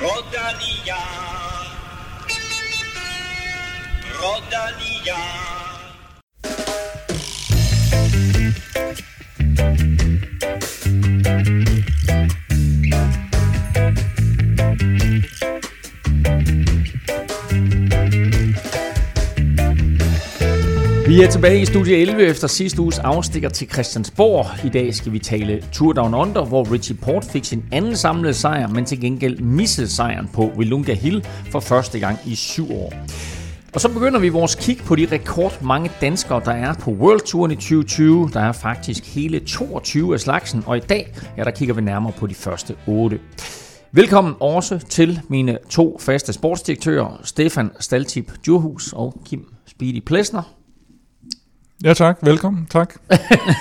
Rodalía, Rodalía. Vi er tilbage i studie 11 efter sidste uges afstikker til Christiansborg. I dag skal vi tale Tour Down Under, hvor Richie Port fik sin anden samlede sejr, men til gengæld missede sejren på Willunga Hill for første gang i syv år. Og så begynder vi vores kig på de rekordmange danskere, der er på World Touren i 2020. Der er faktisk hele 22 af slagsen, og i dag ja, der kigger vi nærmere på de første 8. Velkommen også til mine to faste sportsdirektører, Stefan Staltip Djurhus og Kim Speedy Plesner. Ja tak, velkommen, tak.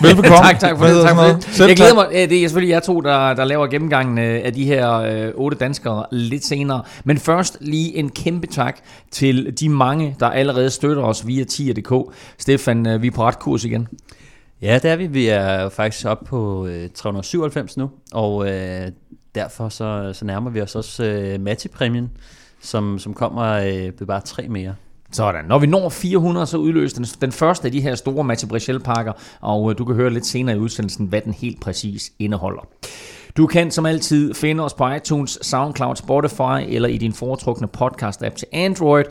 Velbekomme. tak, tak for det. Tak for det. Selv Jeg glæder tak. mig. øh, Det er selvfølgelig jer to, der, der laver gennemgangen øh, af de her øh, otte danskere lidt senere. Men først lige en kæmpe tak til de mange, der allerede støtter os via 10.dk. Stefan, øh, vi er på ret kurs igen. Ja, det er vi. Vi er jo faktisk oppe på øh, 397 nu, og øh, derfor så, så nærmer vi os også øh, Matti-præmien, som, som kommer øh, ved bare tre mere. Sådan. Når vi når 400, så udløses den, den første af de her store Mathieu Brichel pakker, og øh, du kan høre lidt senere i udsendelsen, hvad den helt præcis indeholder. Du kan som altid finde os på iTunes, SoundCloud, Spotify eller i din foretrukne podcast-app til Android.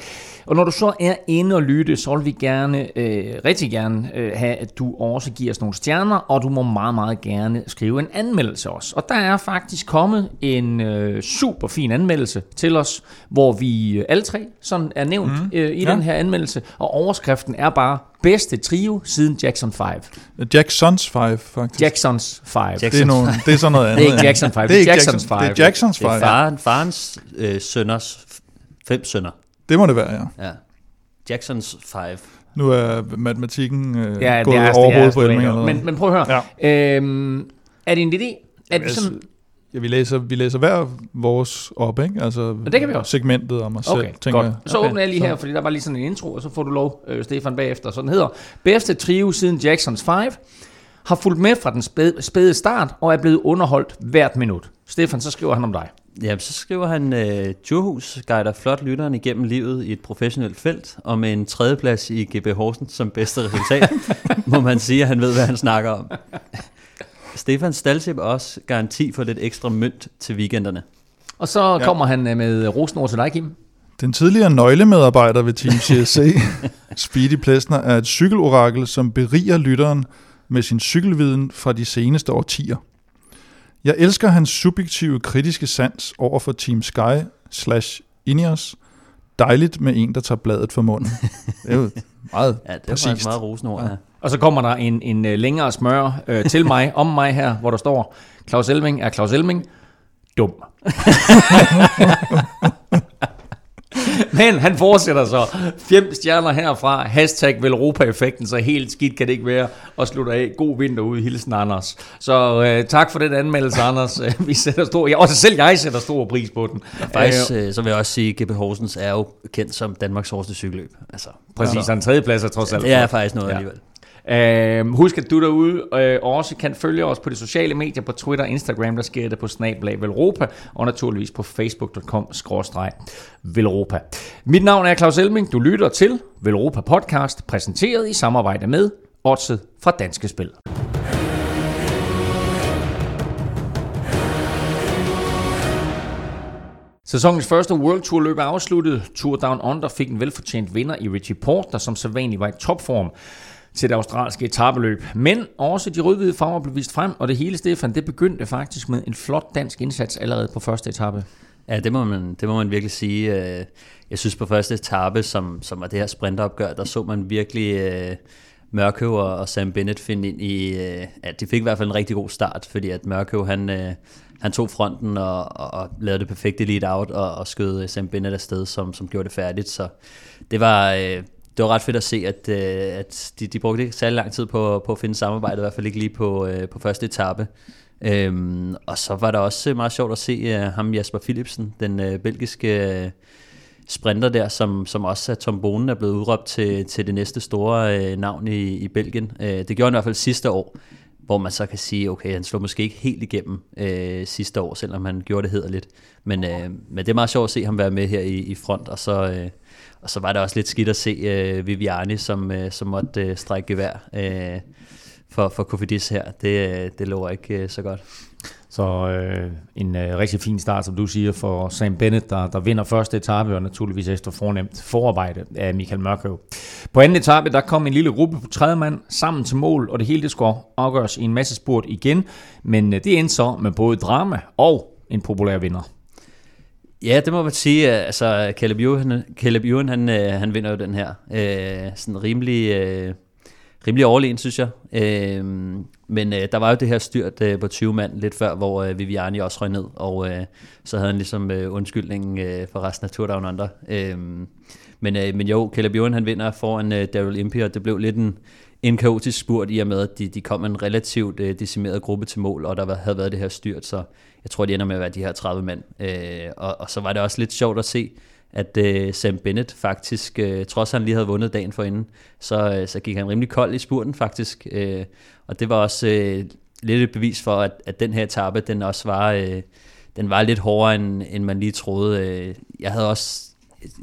Og når du så er inde og lytte, så vil vi gerne, øh, rigtig gerne øh, have, at du også giver os nogle stjerner, og du må meget, meget gerne skrive en anmeldelse også. Og der er faktisk kommet en øh, super fin anmeldelse til os, hvor vi øh, alle tre sådan er nævnt mm. øh, i ja. Den her anmeldelse, og overskriften er bare bedste trio siden Jackson 5. Jacksons 5, faktisk. Jacksons 5. Jack- det, er nogle, det er sådan noget andet. Det er ikke Jackson 5, Det er ikke Jacksons Jackson, five. Det er Jacksons 5. Det er faren, farens øh, sønners, fem sønner. Det må det være, ja. Ja. Jacksons 5. Nu er matematikken øh, Ja, gået det er, over det er hovedet på sgu Elming. Eller men, noget. men prøv at høre. Ja. Øhm, er det en idé? Er det Altså, sådan, Ja, vi læser, vi læser hver vores op, ikke? Altså det kan vi også. segmentet om os Okay, selv, tænker godt. jeg. Så åbner jeg lige her, fordi der var lige sådan en intro, og så får du lov, øh, Stefan, bagefter. Så den hedder, bedste trio siden Jacksons 5, har fulgt med fra den spæde, spæde start, og er blevet underholdt hvert minut. Stefan, så skriver han om dig. Ja, så skriver han, øh, Djurhus guider flot lytteren igennem livet i et professionelt felt, og med en tredjeplads i GB Horsens som bedste resultat, må man sige, at han ved, hvad han snakker om. Stefan Staltip er også garanti for lidt ekstra mønt til weekenderne. Og så ja. kommer han øh, med rosenord til dig, Kim. Den tidligere nøglemedarbejder ved Team CSC, Speedy Plesner, er et cykelorakel, som beriger lytteren med sin cykelviden fra de seneste årtier. Jeg elsker hans subjektive kritiske sans over for Team Sky slash Ineos. Dejligt med en, der tager bladet for munden. Det er jo meget Ja, det er præcist. faktisk meget rosenord, ja. Og så kommer der en, en øh, længere smør øh, til mig, om mig her, hvor der står, Claus Elming er Claus Elming dum. Men han fortsætter så. Fem stjerner herfra. Hashtag Velropa-effekten, så helt skidt kan det ikke være. Og slutter af. God vinter ude. Hilsen Anders. Så øh, tak for den anmeldelse, Anders. Øh, Vi sætter stor, ja, også selv jeg sætter stor pris på den. Faktisk, øh, så vil jeg også sige, at GB Horsens er jo kendt som Danmarks hårdeste cykelløb. Altså, Præcis, så en tredjeplads er trods alt. det er faktisk noget Ja. ja. alligevel. Øh, husk, at du derude øh, også kan følge os på de sociale medier, på Twitter og Instagram, der sker det på Snablag Velropa, og naturligvis på facebook.com-velropa. Mit navn er Claus Elming, du lytter til Velropa Podcast, præsenteret i samarbejde med Otset fra Danske Spil. Sæsonens første World Tour løb er afsluttet. Tour Down Under fik en velfortjent vinder i Richie Port, der som sædvanligt var i topform til det australske etabeløb. Men også de rødhvide farver blev vist frem, og det hele, Stefan, det begyndte faktisk med en flot dansk indsats allerede på første etape. Ja, det må man, det må man virkelig sige. Øh, jeg synes på første etape, som, som var det her sprinteropgør, der så man virkelig øh, Mørkøv og, og Sam Bennett finde ind i... Øh, at de fik i hvert fald en rigtig god start, fordi at Mørkøv, han, øh, han tog fronten og, og, og lavede det perfekte lead out og, og skød øh, Sam Bennett afsted, som, som gjorde det færdigt. Så det var... Øh, det var ret fedt at se, at, øh, at de, de brugte ikke særlig lang tid på, på at finde samarbejde, i hvert fald ikke lige på, øh, på første etape. Øhm, og så var det også øh, meget sjovt at se øh, ham Jasper Philipsen, den øh, belgiske øh, sprinter der, som, som også af Tom Bonen er blevet udråbt til, til det næste store øh, navn i, i Belgien. Øh, det gjorde han i hvert fald sidste år. hvor man så kan sige, okay, han slog måske ikke helt igennem øh, sidste år, selvom han gjorde det hederligt. Men, øh, men det er meget sjovt at se ham være med her i, i front, og så, øh, og så var det også lidt skidt at se øh, Viviani, som, øh, som måtte øh, strække gevær øh, for, for Kofidis her. Det, øh, det lover ikke øh, så godt. Så øh, en øh, rigtig fin start, som du siger, for Sam Bennett, der, der vinder første etape, og naturligvis efter fornemt forarbejde af Michael Mørkøv. På anden etape, der kom en lille gruppe på tredje mand sammen til mål, og det hele det skulle afgøres i en masse spurt igen, men øh, det endte så med både drama og en populær vinder. Ja, det må man sige. Altså, Caleb Ewan, Caleb Ewan, han, øh, han vinder jo den her. Øh, sådan rimelig... Øh, rimelig overlegen, synes jeg. Øh, men øh, der var jo det her styrt øh, på 20 mand lidt før, hvor øh, Viviani også røg ned, og øh, så havde han ligesom øh, undskyldningen øh, for resten af Tour Down Under. Øh, men, øh, men jo, Caleb Ewan han vinder foran øh, Daryl Impey, og det blev lidt en, en kaotisk spurt i og med, at de, de kom en relativt øh, decimeret gruppe til mål, og der havde været det her styrt, så jeg tror, de ender med at være de her 30 mand. Øh, og, og så var det også lidt sjovt at se, at øh, Sam Bennett faktisk, øh, trods han lige havde vundet dagen forinden, så, øh, så gik han rimelig kold i spurten faktisk. Øh, og det var også øh, lidt et bevis for, at, at den her etape, den også var, øh, den var lidt hårdere, end, end man lige troede. Øh, jeg havde også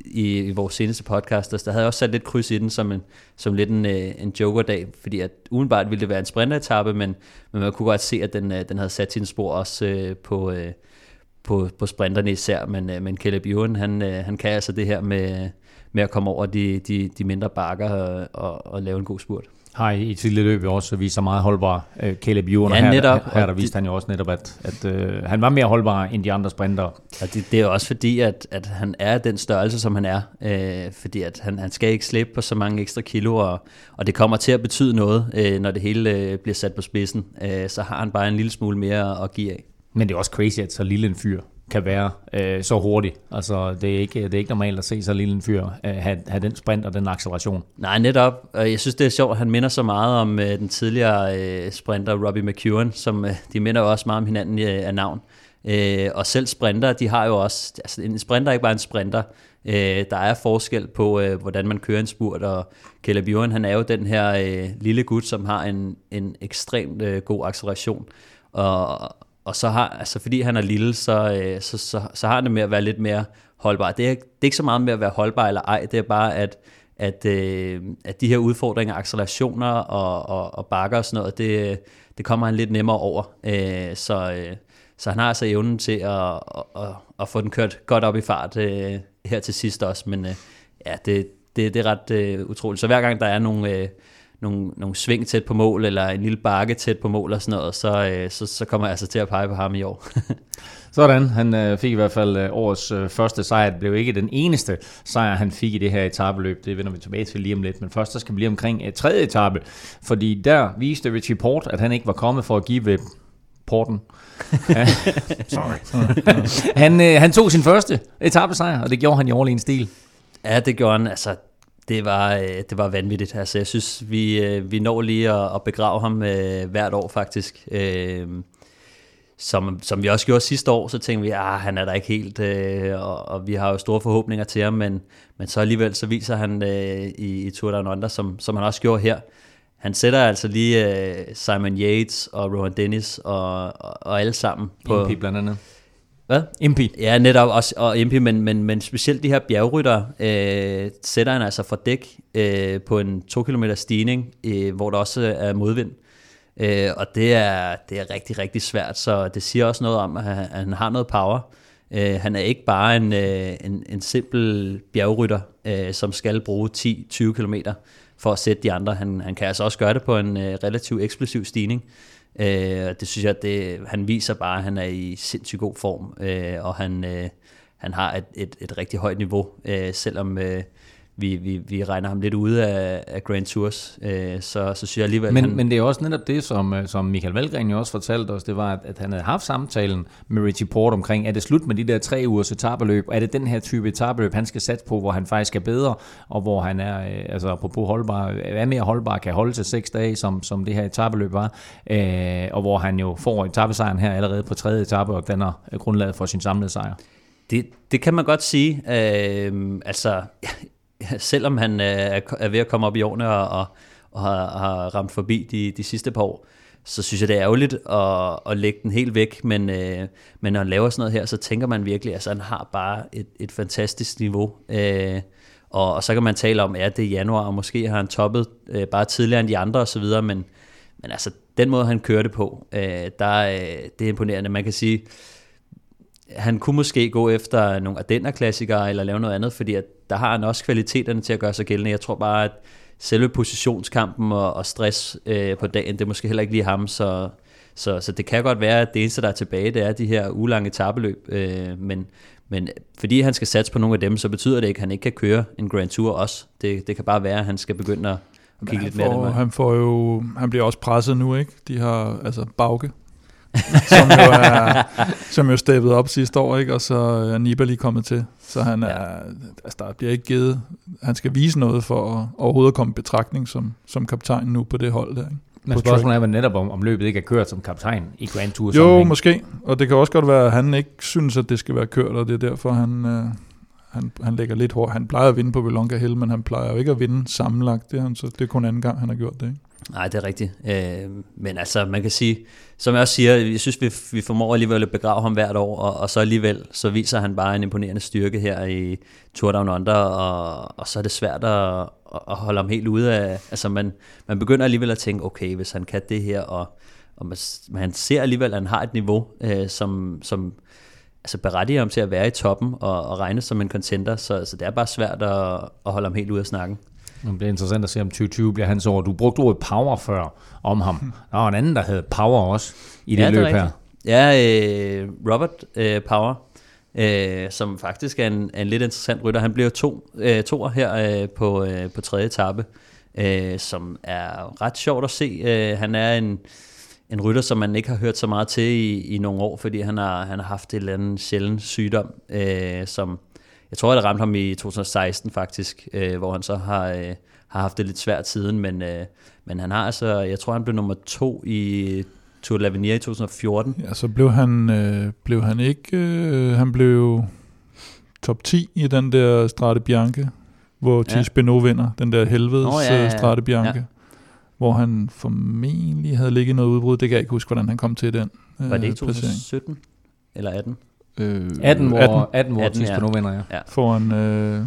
i, i vores seneste podcast, der havde jeg også sat lidt kryds i den som, en, som lidt en, øh, en jokerdag, fordi at udenbart ville det være en sprinteretappe, men, men man kunne godt se, at den, øh, den havde sat sin spor også øh, på, øh, på, på sprinterne især, men, øh, men Caleb Ewan, han, øh, han kan altså det her med, med at komme over de, de, de mindre bakker og, og, og lave en god spurt. Har i et tidligere løb også vist sig meget holdbar uh, Caleb Ewan, ja, her, netop, her, her der viste han jo også netop, at, at uh, han var mere holdbar end de andre sprinter. Og det, det er også fordi, at, at han er den størrelse, som han er, uh, fordi at han, han skal ikke slippe på så mange ekstra kilo, og, og det kommer til at betyde noget, uh, når det hele uh, bliver sat på spidsen. Uh, så har han bare en lille smule mere at give af. Men det er også crazy, at så lille en fyr kan være øh, så hurtig. Altså, det er, ikke, det er ikke normalt at se så lille en fyr øh, have, have den sprint og den acceleration. Nej, netop. Jeg synes, det er sjovt, at han minder så meget om øh, den tidligere øh, sprinter Robbie McEwen, som øh, de minder også meget om hinanden øh, af navn. Øh, og selv sprinter, de har jo også, altså en sprinter er ikke bare en sprinter, øh, der er forskel på, øh, hvordan man kører en spurt, og Caleb Ewan, han er jo den her øh, lille gut, som har en, en ekstremt øh, god acceleration, og, og så har, altså fordi han er lille, så, øh, så, så, så har han det med at være lidt mere holdbar. Det er, det er ikke så meget med at være holdbar eller ej, det er bare, at, at, øh, at de her udfordringer, accelerationer og, og, og bakker og sådan noget, det, det kommer han lidt nemmere over. Øh, så, øh, så han har altså evnen til at, at, at få den kørt godt op i fart øh, her til sidst også, men øh, ja, det, det, det er ret øh, utroligt. Så hver gang der er nogle... Øh, nogle, nogle sving tæt på mål, eller en lille bakke tæt på mål og sådan noget, så, øh, så, så kommer jeg altså til at pege på ham i år. Sådan, han øh, fik i hvert fald øh, årets øh, første sejr. Det blev ikke den eneste sejr, han fik i det her etabeløb. Det vender vi tilbage til lige om lidt. Men først så skal vi lige omkring øh, tredje etape, fordi der viste Richie Port, at han ikke var kommet for at give Porten. Ja. Sorry. han, øh, han tog sin første etappesejr, og det gjorde han i overlegen stil. Ja, det gjorde han. Altså, det var, øh, det var vanvittigt. Altså, jeg synes, vi, øh, vi når lige at, at begrave ham øh, hvert år faktisk. Øh, som, som vi også gjorde sidste år, så tænkte vi, at ah, han er der ikke helt, øh, og, og vi har jo store forhåbninger til ham, men, men så alligevel så viser han øh, i, i Tour Down Under, som, som han også gjorde her. Han sætter altså lige øh, Simon Yates og Rohan Dennis og, og, og alle sammen på... blandt andet. Hvad? Impi. Ja, netop også, og Impi, men, men, men specielt de her bjergrytter øh, sætter han altså fra dæk øh, på en 2 km stigning, øh, hvor der også er modvind. Øh, og det er, det er rigtig, rigtig svært, så det siger også noget om, at han, han har noget power. Øh, han er ikke bare en, øh, en, en simpel bjergrytter, øh, som skal bruge 10-20 km for at sætte de andre. Han, han kan altså også gøre det på en øh, relativt eksplosiv stigning. Øh, det synes jeg, det, han viser bare, at han er i sindssygt god form, øh, og han, øh, han har et, et, et rigtig højt niveau, øh, selvom øh, vi, vi, vi regner ham lidt ude af, af Grand Tours, øh, så, så synes jeg alligevel... Men, han, men det er også netop det, som, øh, som Michael Valgren jo også fortalte os, det var, at, at han havde haft samtalen med Richie Port omkring, er det slut med de der tre ugers etabeløb, er det den her type etabeløb, han skal satse på, hvor han faktisk er bedre, og hvor han er, øh, altså apropos holdbar, er mere holdbar, kan holde til seks dage, som, som det her etabeløb var, øh, og hvor han jo får etabesejren her allerede på tredje etape, og danner grundlaget for sin samlede sejr. Det, det kan man godt sige. Øh, altså, selvom han øh, er ved at komme op i årene og, og, og har, har ramt forbi de, de sidste par år, så synes jeg, det er ærgerligt at, at lægge den helt væk, men, øh, men når han laver sådan noget her, så tænker man virkelig, at altså, han har bare et, et fantastisk niveau. Øh, og, og så kan man tale om, at det er januar, og måske har han toppet øh, bare tidligere end de andre osv., men, men altså, den måde, han kørte på, øh, der, øh, det er imponerende. Man kan sige, han kunne måske gå efter nogle Ardenner-klassikere eller lave noget andet, fordi at der har han også kvaliteterne til at gøre sig gældende. Jeg tror bare, at selve positionskampen og, og stress øh, på dagen, det er måske heller ikke lige ham, så, så, så det kan godt være, at det eneste, der er tilbage, det er de her ulange tabeløb, øh, men, men fordi han skal satse på nogle af dem, så betyder det ikke, at han ikke kan køre en Grand Tour også. Det, det kan bare være, at han skal begynde at, kigge lidt mere Han får jo, han bliver også presset nu, ikke? De har, altså Bauke, som jo er, som jo steppet op sidste år, ikke? Og så er Nibali kommet til. Så han er, ja. altså der bliver ikke givet, han skal vise noget for at overhovedet komme i betragtning som, som kaptajn nu på det hold der, ikke? Men spørgsmålet er vel netop, om, om løbet ikke er kørt som kaptajn i Grand Tour. Jo, måske. Og det kan også godt være, at han ikke synes, at det skal være kørt, og det er derfor, han, øh, han, han lægger lidt hårdt. Han plejer at vinde på Velonga Hill, men han plejer jo ikke at vinde sammenlagt. Det er, han, så det er kun anden gang, han har gjort det. Ikke? Nej, det er rigtigt. Øh, men altså, man kan sige, som jeg også siger, jeg synes, vi, vi formår alligevel at begrave ham hvert år, og, og så alligevel, så viser han bare en imponerende styrke her i Tour Down Under, og, og så er det svært at, at holde ham helt ude af, altså man, man begynder alligevel at tænke, okay, hvis han kan det her, og, og man, man ser alligevel, at han har et niveau, øh, som, som altså berettiger ham til at være i toppen, og, og regnes som en contender, så, så det er bare svært at, at holde ham helt ude af snakken. Det bliver interessant at se, om 2020 bliver hans år. Du brugte ordet power før om ham. Der var en anden, der hed power også i det ja, løb det er her. Ja, øh, Robert øh, Power, øh, som faktisk er en, er en lidt interessant rytter. Han bliver to, øh, toer her øh, på, øh, på tredje etape, øh, som er ret sjovt at se. Øh, han er en, en rytter, som man ikke har hørt så meget til i, i nogle år, fordi han har, han har haft et eller andet sjældent sygdom, øh, som jeg tror, det ramte ham i 2016 faktisk, øh, hvor han så har, øh, har haft det lidt svært siden, men, øh, men han har altså, jeg tror, han blev nummer to i Tour de l'Avenir i 2014. Ja, så blev han, øh, blev han ikke, øh, han blev top 10 i den der Strade Bianche, hvor Ja. Tish Benoit vinder, den der helvedes oh, ja, ja, ja, ja. Strade Bianche. Ja. Hvor han formentlig havde ligget noget udbrud. Det kan jeg ikke huske, hvordan han kom til den øh, Var det i placering. 2017 eller 18? Øh, 18, hvor, 18, 18, hvor 18, Tish ja. nu vinder, ja. Foran øh,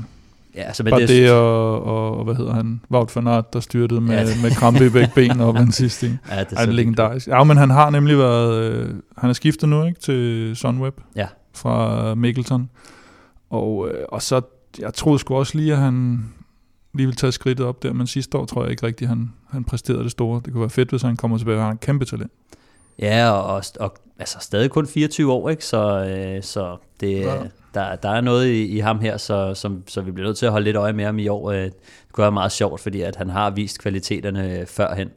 Ja, altså, men var det, og, og, hvad hedder han, Wout van Aert, der styrtede med, Ja, det- med krampe i begge ben op den sidste. Ikke? ja, det er er så legendarisk. Ja, men han har nemlig været, øh, han er skiftet nu ikke til Sunweb Ja. fra Mikkelton. Og, øh, og så, jeg troede sgu også lige, at han lige ville tage skridtet op der, men sidste år tror jeg ikke rigtigt, han, han præsterede det store. Det kunne være fedt, hvis han kommer tilbage, og han har en kæmpe talent. Ja, og, og, og altså, stadig kun 24 år, ikke? Så, øh, så det, Ja. der, der er noget i, i ham her, så, som, så vi bliver nødt til at holde lidt øje med ham i år. Øh, det kunne være meget sjovt, fordi at han har vist kvaliteterne øh, førhen.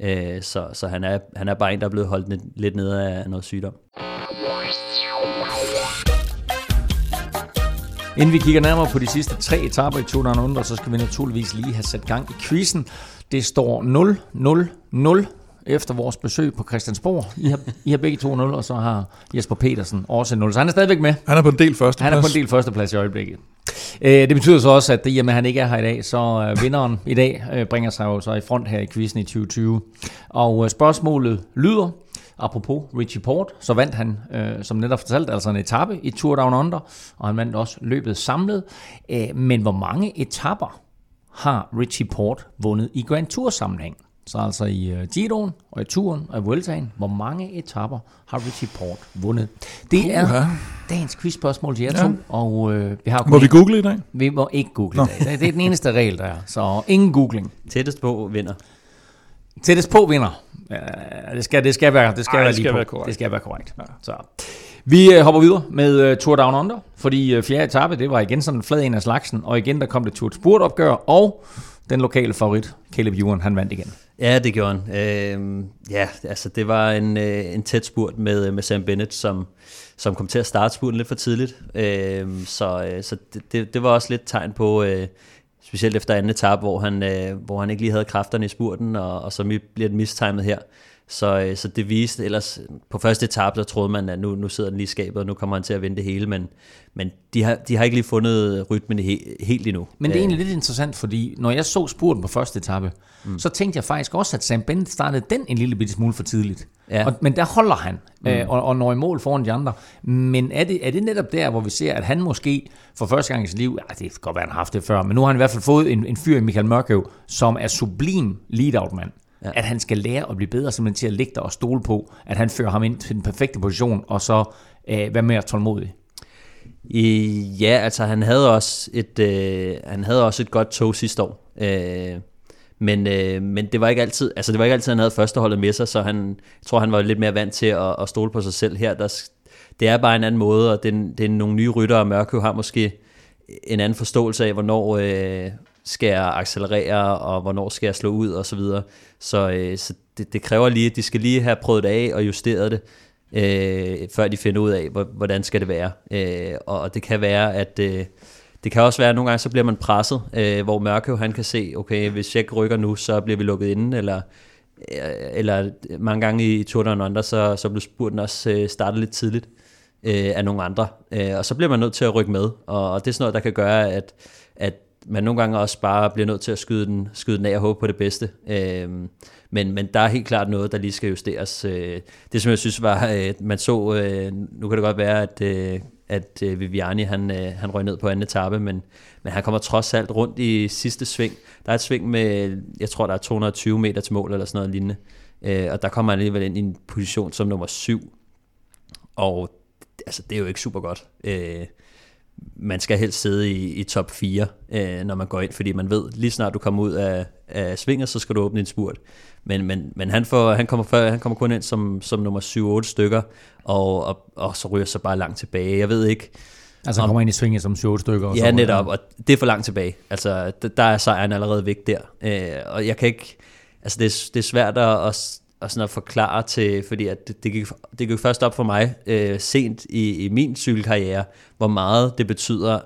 Øh, så så han, er, han er bare en, der er blevet holdt lidt, lidt nede af noget sygdom. Inden vi kigger nærmere på de sidste tre etaper i Tour Down Under, så skal vi naturligvis lige have sat gang i quizzen. Det står 0-0-0 efter vores besøg på Christiansborg. I har, I har begge to 0, og så har Jesper Petersen også 0. Så han er stadigvæk med. Han er på en del første Han er på en del førsteplads i øjeblikket. Øh, Det betyder så også, at i og med, at han ikke er her i dag, så øh, vinderen i dag øh, bringer sig jo så i front her i quizzen i 2020. Og spørgsmålet lyder, apropos Richie Port, så vandt han, øh, som netop fortalt, altså en etape i Tour Down Under, og han vandt også løbet samlet. Øh, Men hvor mange etapper har Richie Port vundet i Grand Tour sammenhæng? Så altså i uh, Giroen og i Touren og i Vueltaen, hvor mange etapper har Richie Port vundet? Det er Uha. dagens quizspørgsmål til jer Ja. to, og øh, vi har Må vi google i dag? vi må ikke google i dag. Det det er den eneste regel, der er. Så ingen googling. Tættest på vinder. Tættest på vinder. Ja, det, skal, det skal være, det skal Ej, være det lige skal på. være korrekt. Det skal være korrekt. Ja. Så. Vi øh, hopper videre med uh, Tour Down Under, fordi uh, fjerde etape, det var igen sådan en flad en af slagsen, og igen der kom det Tour Spurt opgør, og den lokale favorit, Caleb Ewan, han vandt igen. Ja, det gjorde han. Øh, ja, altså det var en, øh, en tæt spurt med, øh, med Sam Bennett, som, som kom til at starte spurten lidt for tidligt. Øh, så øh, så det, det, det var også lidt tegn på, øh, specielt efter anden etape, hvor han, øh, hvor han ikke lige havde kræfterne i spurten, og, og så bliver det mistimet her. Så, øh, så det viste, ellers på første etape, der troede man, at nu, nu sidder den lige i skabet, og nu kommer han til at vinde det hele, men, men de, har, de har ikke lige fundet rytmen he, helt endnu. Men det er egentlig lidt interessant, fordi når jeg så spurten på første etape, mm. så tænkte jeg faktisk også, at Sam Bennett startede den en lille bitte smule for tidligt. Ja. Og, men der holder han, mm. øh, og, og når i mål foran de andre. Men er det, er det netop der, hvor vi ser, at han måske for første gang i sit liv, ja, det kan godt være, han har haft det før, men nu har han i hvert fald fået en, en fyr i Michael Mørkøv, som er sublim lead-out-mand. Ja. At han skal lære at blive bedre simpelthen til at ligge der og stole på, at han fører ham ind til den perfekte position, og så øh, være mere tålmodig. I, ja, altså han havde også et, øh, han havde også et godt tog sidste år. Øh, men, øh, men det var ikke altid, altså det var ikke altid, han havde førsteholdet med sig, så han, jeg tror, han var lidt mere vant til at, at stole på sig selv her. Der, det er bare en anden måde, og det det er nogle nye ryttere, og Mørkøv har måske en anden forståelse af, hvornår øh, skal jeg accelerere, og hvornår skal jeg slå ud, og så videre. Så, øh, så det, det kræver lige, at de skal lige have prøvet det af og justeret det, øh, før de finder ud af, hvordan skal det være. Øh, og det kan være, at... Øh, det kan også være, at nogle gange så bliver man presset, øh, hvor Mørkøv han kan se, okay, hvis jeg ikke rykker nu, så bliver vi lukket inde, eller, øh, eller mange gange i Tour Down Under, så, så blev spurten også øh, startet lidt tidligt øh, af nogle andre. Øh, og så bliver man nødt til at rykke med, og, og det er sådan noget, der kan gøre, at, at man nogle gange også bare bliver nødt til at skyde den, skyde den af og håbe på det bedste. Øh, men, men der er helt klart noget, der lige skal justeres. Øh, det som jeg synes var, øh, man så, øh, nu kan det godt være, at, øh, at øh, Viviani han, øh, han røg ned på anden etape, men, men han kommer trods alt rundt i sidste sving. Der er et sving med, jeg tror der er 220 meter til mål eller sådan noget lignende. Øh, og der kommer han alligevel ind i en position som nummer syv. Og altså, det er jo ikke super godt. Øh, man skal helst sidde i, i top 4, øh, når man går ind, fordi man ved, lige snart du kommer ud af, af svinget, så skal du åbne en spurt. Men, men, men han, får, han, kommer før, han kommer kun ind som, som nummer 7-8 stykker, og, og, og så ryger så bare langt tilbage. Jeg ved ikke... Altså han kommer ind i svinget som 7 stykker? Og ja, så, netop, og det er for langt tilbage. Altså, der er sejren allerede væk der. Øh, og jeg kan ikke... Altså, det er, det er svært at, at, sådan at forklare til, fordi at det, det, gik, det gik først op for mig øh, sent i, i min cykelkarriere, hvor meget det betyder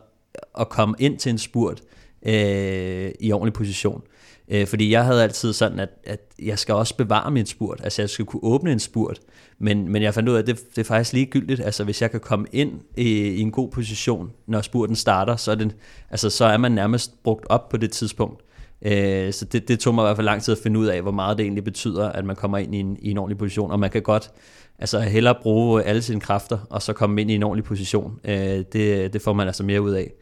at komme ind til en spurt øh, i ordentlig position. Øh, fordi jeg havde altid sådan, at, at jeg skal også bevare min spurt, altså jeg skal kunne åbne en spurt, men, men jeg fandt ud af, at det, det er faktisk ligegyldigt, altså hvis jeg kan komme ind i, i en god position, når spurten starter, så er, den, altså, så er man nærmest brugt op på det tidspunkt. Øh, så det, det tog mig i hvert fald lang tid at finde ud af, hvor meget det egentlig betyder, at man kommer ind i en, i en ordentlig position, og man kan godt altså hellere bruge alle sine kræfter, og så komme ind i en ordentlig position. Øh, det, det får man altså mere ud af.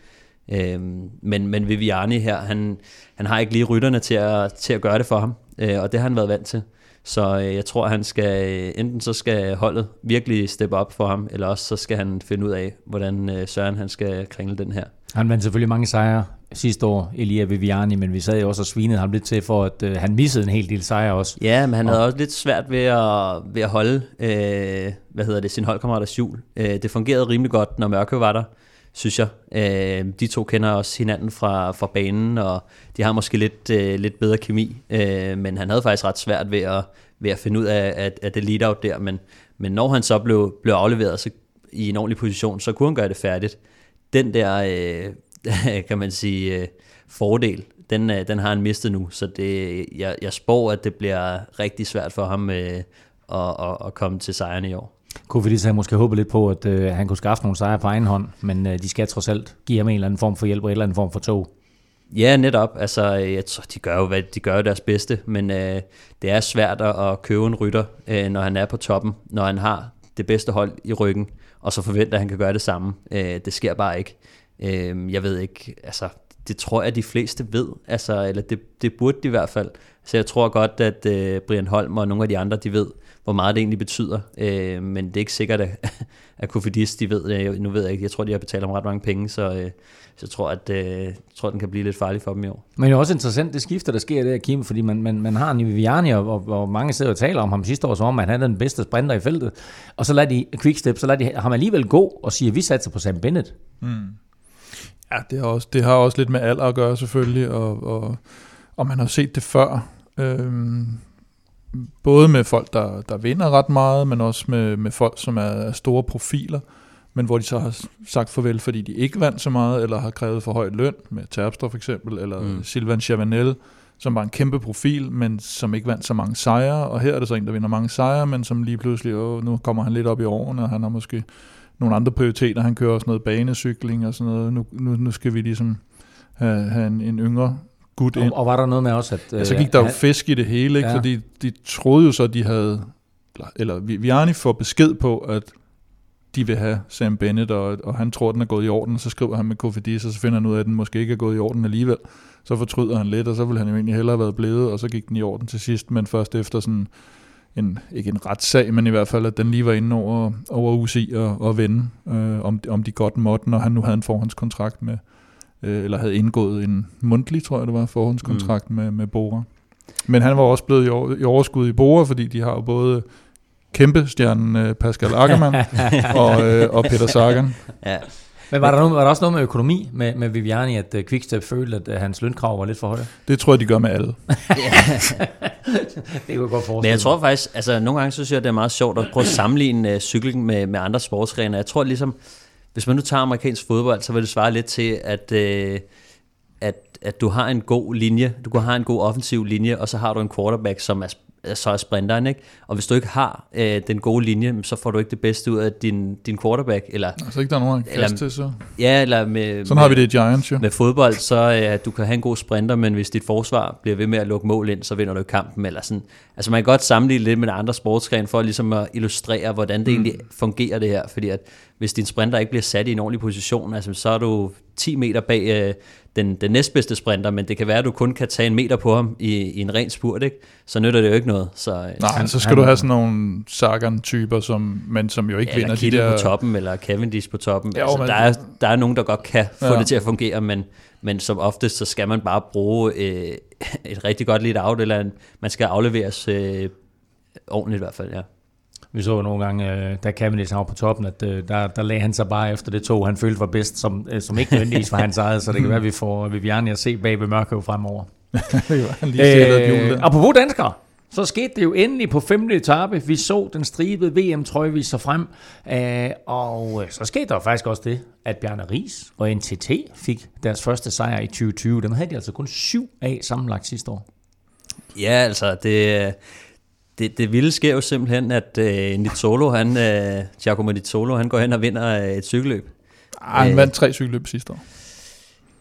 Øh, men, men Viviani her, han, han har ikke lige rytterne til at, til at gøre det for ham, øh, og det har han været vant til. Så øh, jeg tror, han skal, enten så skal holdet virkelig steppe op for ham, eller også så skal han finde ud af, hvordan øh, Søren han skal kringle den her. Han vandt selvfølgelig mange sejre sidste år, Elia Viviani, men vi sad jo også og svinede ham lidt til, for at øh, han missede en hel del sejre også. Ja, men han og... havde også lidt svært ved at, ved at holde, øh, hvad hedder det, sin holdkammeraters jul. Øh, det fungerede rimelig godt, når Mørke var der, synes jeg. Øh, de to kender også hinanden fra, fra banen, og de har måske lidt, øh, lidt bedre kemi, øh, men han havde faktisk ret svært ved at, ved at finde ud af, at, at det lead-out der, men, men når han så blev, blev afleveret så, i en ordentlig position, så kunne han gøre det færdigt. Den der... Øh, kan man sige, øh, fordel, den, øh, den har han mistet nu, så det, jeg, jeg spår, at det bliver rigtig svært for ham øh, at, at, at komme til sejren i år. Lige så måske håbe lidt på, at øh, han kunne skaffe nogle sejre på egen hånd, men øh, de skal trods alt give ham en eller anden form for hjælp og en eller anden form for tog. Ja, netop. Altså, jeg tror, de gør jo, hvad de gør deres bedste, men øh, det er svært at købe en rytter, øh, når han er på toppen, når han har det bedste hold i ryggen, og så forventer, at han kan gøre det samme. Øh, det sker bare ikke. Øh, jeg ved ikke, altså det tror jeg, de fleste ved, altså, eller det, det burde de i hvert fald. Så jeg tror godt, at øh, Brian Holm og nogle af de andre, de ved, hvor meget det egentlig betyder. Øh, men det er ikke sikkert, at, at Kofidis, de ved det. Nu ved jeg ikke, jeg tror, de har betalt om ret mange penge, så, øh, så jeg tror, at øh, jeg tror, den kan blive lidt farlig for dem i år. Men det er også interessant, det skifter, der sker der, Kim, fordi man, man, man har en Viviani, og, og, og, mange sidder og taler om ham sidste år, som om han er den bedste sprinter i feltet. Og så lader de Quickstep, så lader de ham alligevel gå og siger, at vi satser på Sam Bennett. Mm. Ja, det har, også, det har også lidt med alder at gøre selvfølgelig, og, og, og man har set det før. Øhm, både med folk, der, der vinder ret meget, men også med, med folk, som er, er store profiler, men hvor de så har sagt farvel, fordi de ikke vandt så meget, eller har krævet for høj løn, med Terpstra for eksempel, eller mm. Silvan Chavanel, som var en kæmpe profil, men som ikke vandt så mange sejre, og her er det så en, der vinder mange sejre, men som lige pludselig, åh, nu kommer han lidt op i årene, og han har måske nogle andre prioriteter, han kører også noget banecykling og sådan noget, nu, nu, nu skal vi ligesom have, have en, en yngre gut ind. Og, og var der noget med også, at... Ja, så gik der jo fisk i det hele, ikke? Ja. fordi de troede jo så, at de havde, eller Vianney får besked på, at de vil have Sam Bennett, og, og han tror, den er gået i orden, og så skriver han med Kofidis, og så finder han ud af, at den måske ikke er gået i orden alligevel. Så fortryder han lidt, og så ville han jo egentlig hellere have været blevet, og så gik den i orden til sidst, men først efter sådan en, ikke en retssag, men i hvert fald, at den lige var inde over, over UCI og, og vende, øh, om, om de godt måtte, når han nu havde en forhåndskontrakt med, øh, eller havde indgået en mundtlig, tror jeg det var, forhåndskontrakt mm. med, med Bora. Men han var også blevet i, over, i overskud i Bora, fordi de har jo både kæmpe stjernen øh, Pascal Ackermann og, øh, og Peter Sagan. Ja. Men var der, noget, var der også noget med økonomi med, med Viviani, at uh, Quickstep følte, at uh, hans lønkrav var lidt for høje? Det tror jeg, de gør med alle. det kunne godt forestille Men jeg tror faktisk, altså nogle gange så synes jeg, det er meget sjovt at prøve at sammenligne uh, cykling med, med andre sportsgrene. Jeg tror ligesom, hvis man nu tager amerikansk fodbold, så vil det svare lidt til, at, uh, at, at du har en god linje, du kan have en god offensiv linje, og så har du en quarterback, som er så er sprinteren, ikke? Og hvis du ikke har øh, den gode linje, så får du ikke det bedste ud af din, din quarterback. Eller, altså ikke der er nogen eller, til, så? Ja, eller med... Sådan med, har vi det i Giants, jo. Med fodbold, så øh, du kan have en god sprinter, men hvis dit forsvar bliver ved med at lukke mål ind, så vinder du kampen, eller sådan. Altså man kan godt sammenligne lidt med andre sportsgren, for ligesom at illustrere, hvordan det mm. egentlig fungerer det her, fordi at hvis din sprinter ikke bliver sat i en ordentlig position, altså, så er du 10 meter bag øh, den, den næstbedste sprinter, men det kan være, at du kun kan tage en meter på ham i, i en ren spurt, ikke? så nytter det jo ikke noget. Så, øh, Nej, han, så skal han, du have sådan nogle Sagan-typer, som, men som jo ikke ja, vinder de der... på toppen, eller Cavendish på toppen. Jo, altså, men... der, er, der er nogen, der godt kan få ja. det til at fungere, men, men som oftest, så skal man bare bruge øh, et rigtig godt lead out, eller en, man skal afleveres øh, ordentligt i hvert fald, ja. Vi så nogle gange, øh, da Cavendish var på toppen, at øh, der, der lagde han sig bare efter det tog, han følte var bedst, som, øh, som ikke nødvendigvis var hans eget, så det kan være, at vi får Viviani at se bag ved Mørkøv fremover. lige øh, apropos danskere, så skete det jo endelig på femte etape. Vi så den stribede VM-trøje vise sig frem. Øh, og så skete der faktisk også det, at Bjarne Ries og NTT fik deres første sejr i 2020. Dem havde de altså kun syv af sammenlagt sidste år. Ja, altså det, det, det vilde sker jo simpelthen, at uh, Nizzolo, han, uh, Giacomo Nizzolo, han går hen og vinder uh, et cykelløb. Ah, han uh, vandt tre cykelløb sidste år.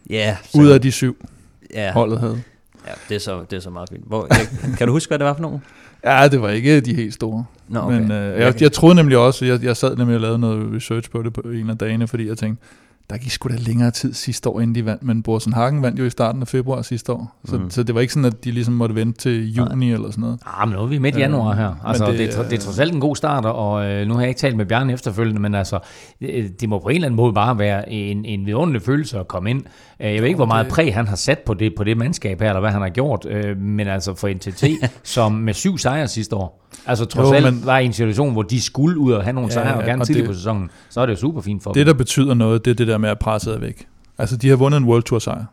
Ja. Så, Ud af de syv, ja, holdet havde. Ja, det er så, det er så meget fint. Hvor, jeg, kan du huske, hvad det var for nogen? Ja, det var ikke de helt store. Nå, okay. Men uh, jeg, jeg troede nemlig også, jeg, jeg sad nemlig og lavede noget research på det på en af dagene, fordi jeg tænkte, der gik sgu da længere tid sidste år, inden de vandt, men Borsen Hagen vandt jo i starten af februar sidste år, så, mm. så det var ikke sådan, at de ligesom måtte vente til juni Nej. eller sådan noget. Ah, men nu er vi midt i januar her. Altså, det, det, er, det er trods alt en god start, og øh, nu har jeg ikke talt med Bjarne efterfølgende, men altså, det, det må på en eller anden måde bare være en, en vidunderlig følelse at komme ind. Øh, jeg ved ikke, hvor meget præg han har sat på det, på det mandskab her, eller hvad han har gjort, øh, men altså for NTT, som med syv sejre sidste år, altså trods jo, alt men, var i en situation, hvor de skulle ud og have nogle ja, sejre, og gerne og tidligt på sæsonen, så er det jo super fint for det, dem. Det, der betyder noget, det er det der med at presse er væk. Altså, de har vundet en World Tour sejr.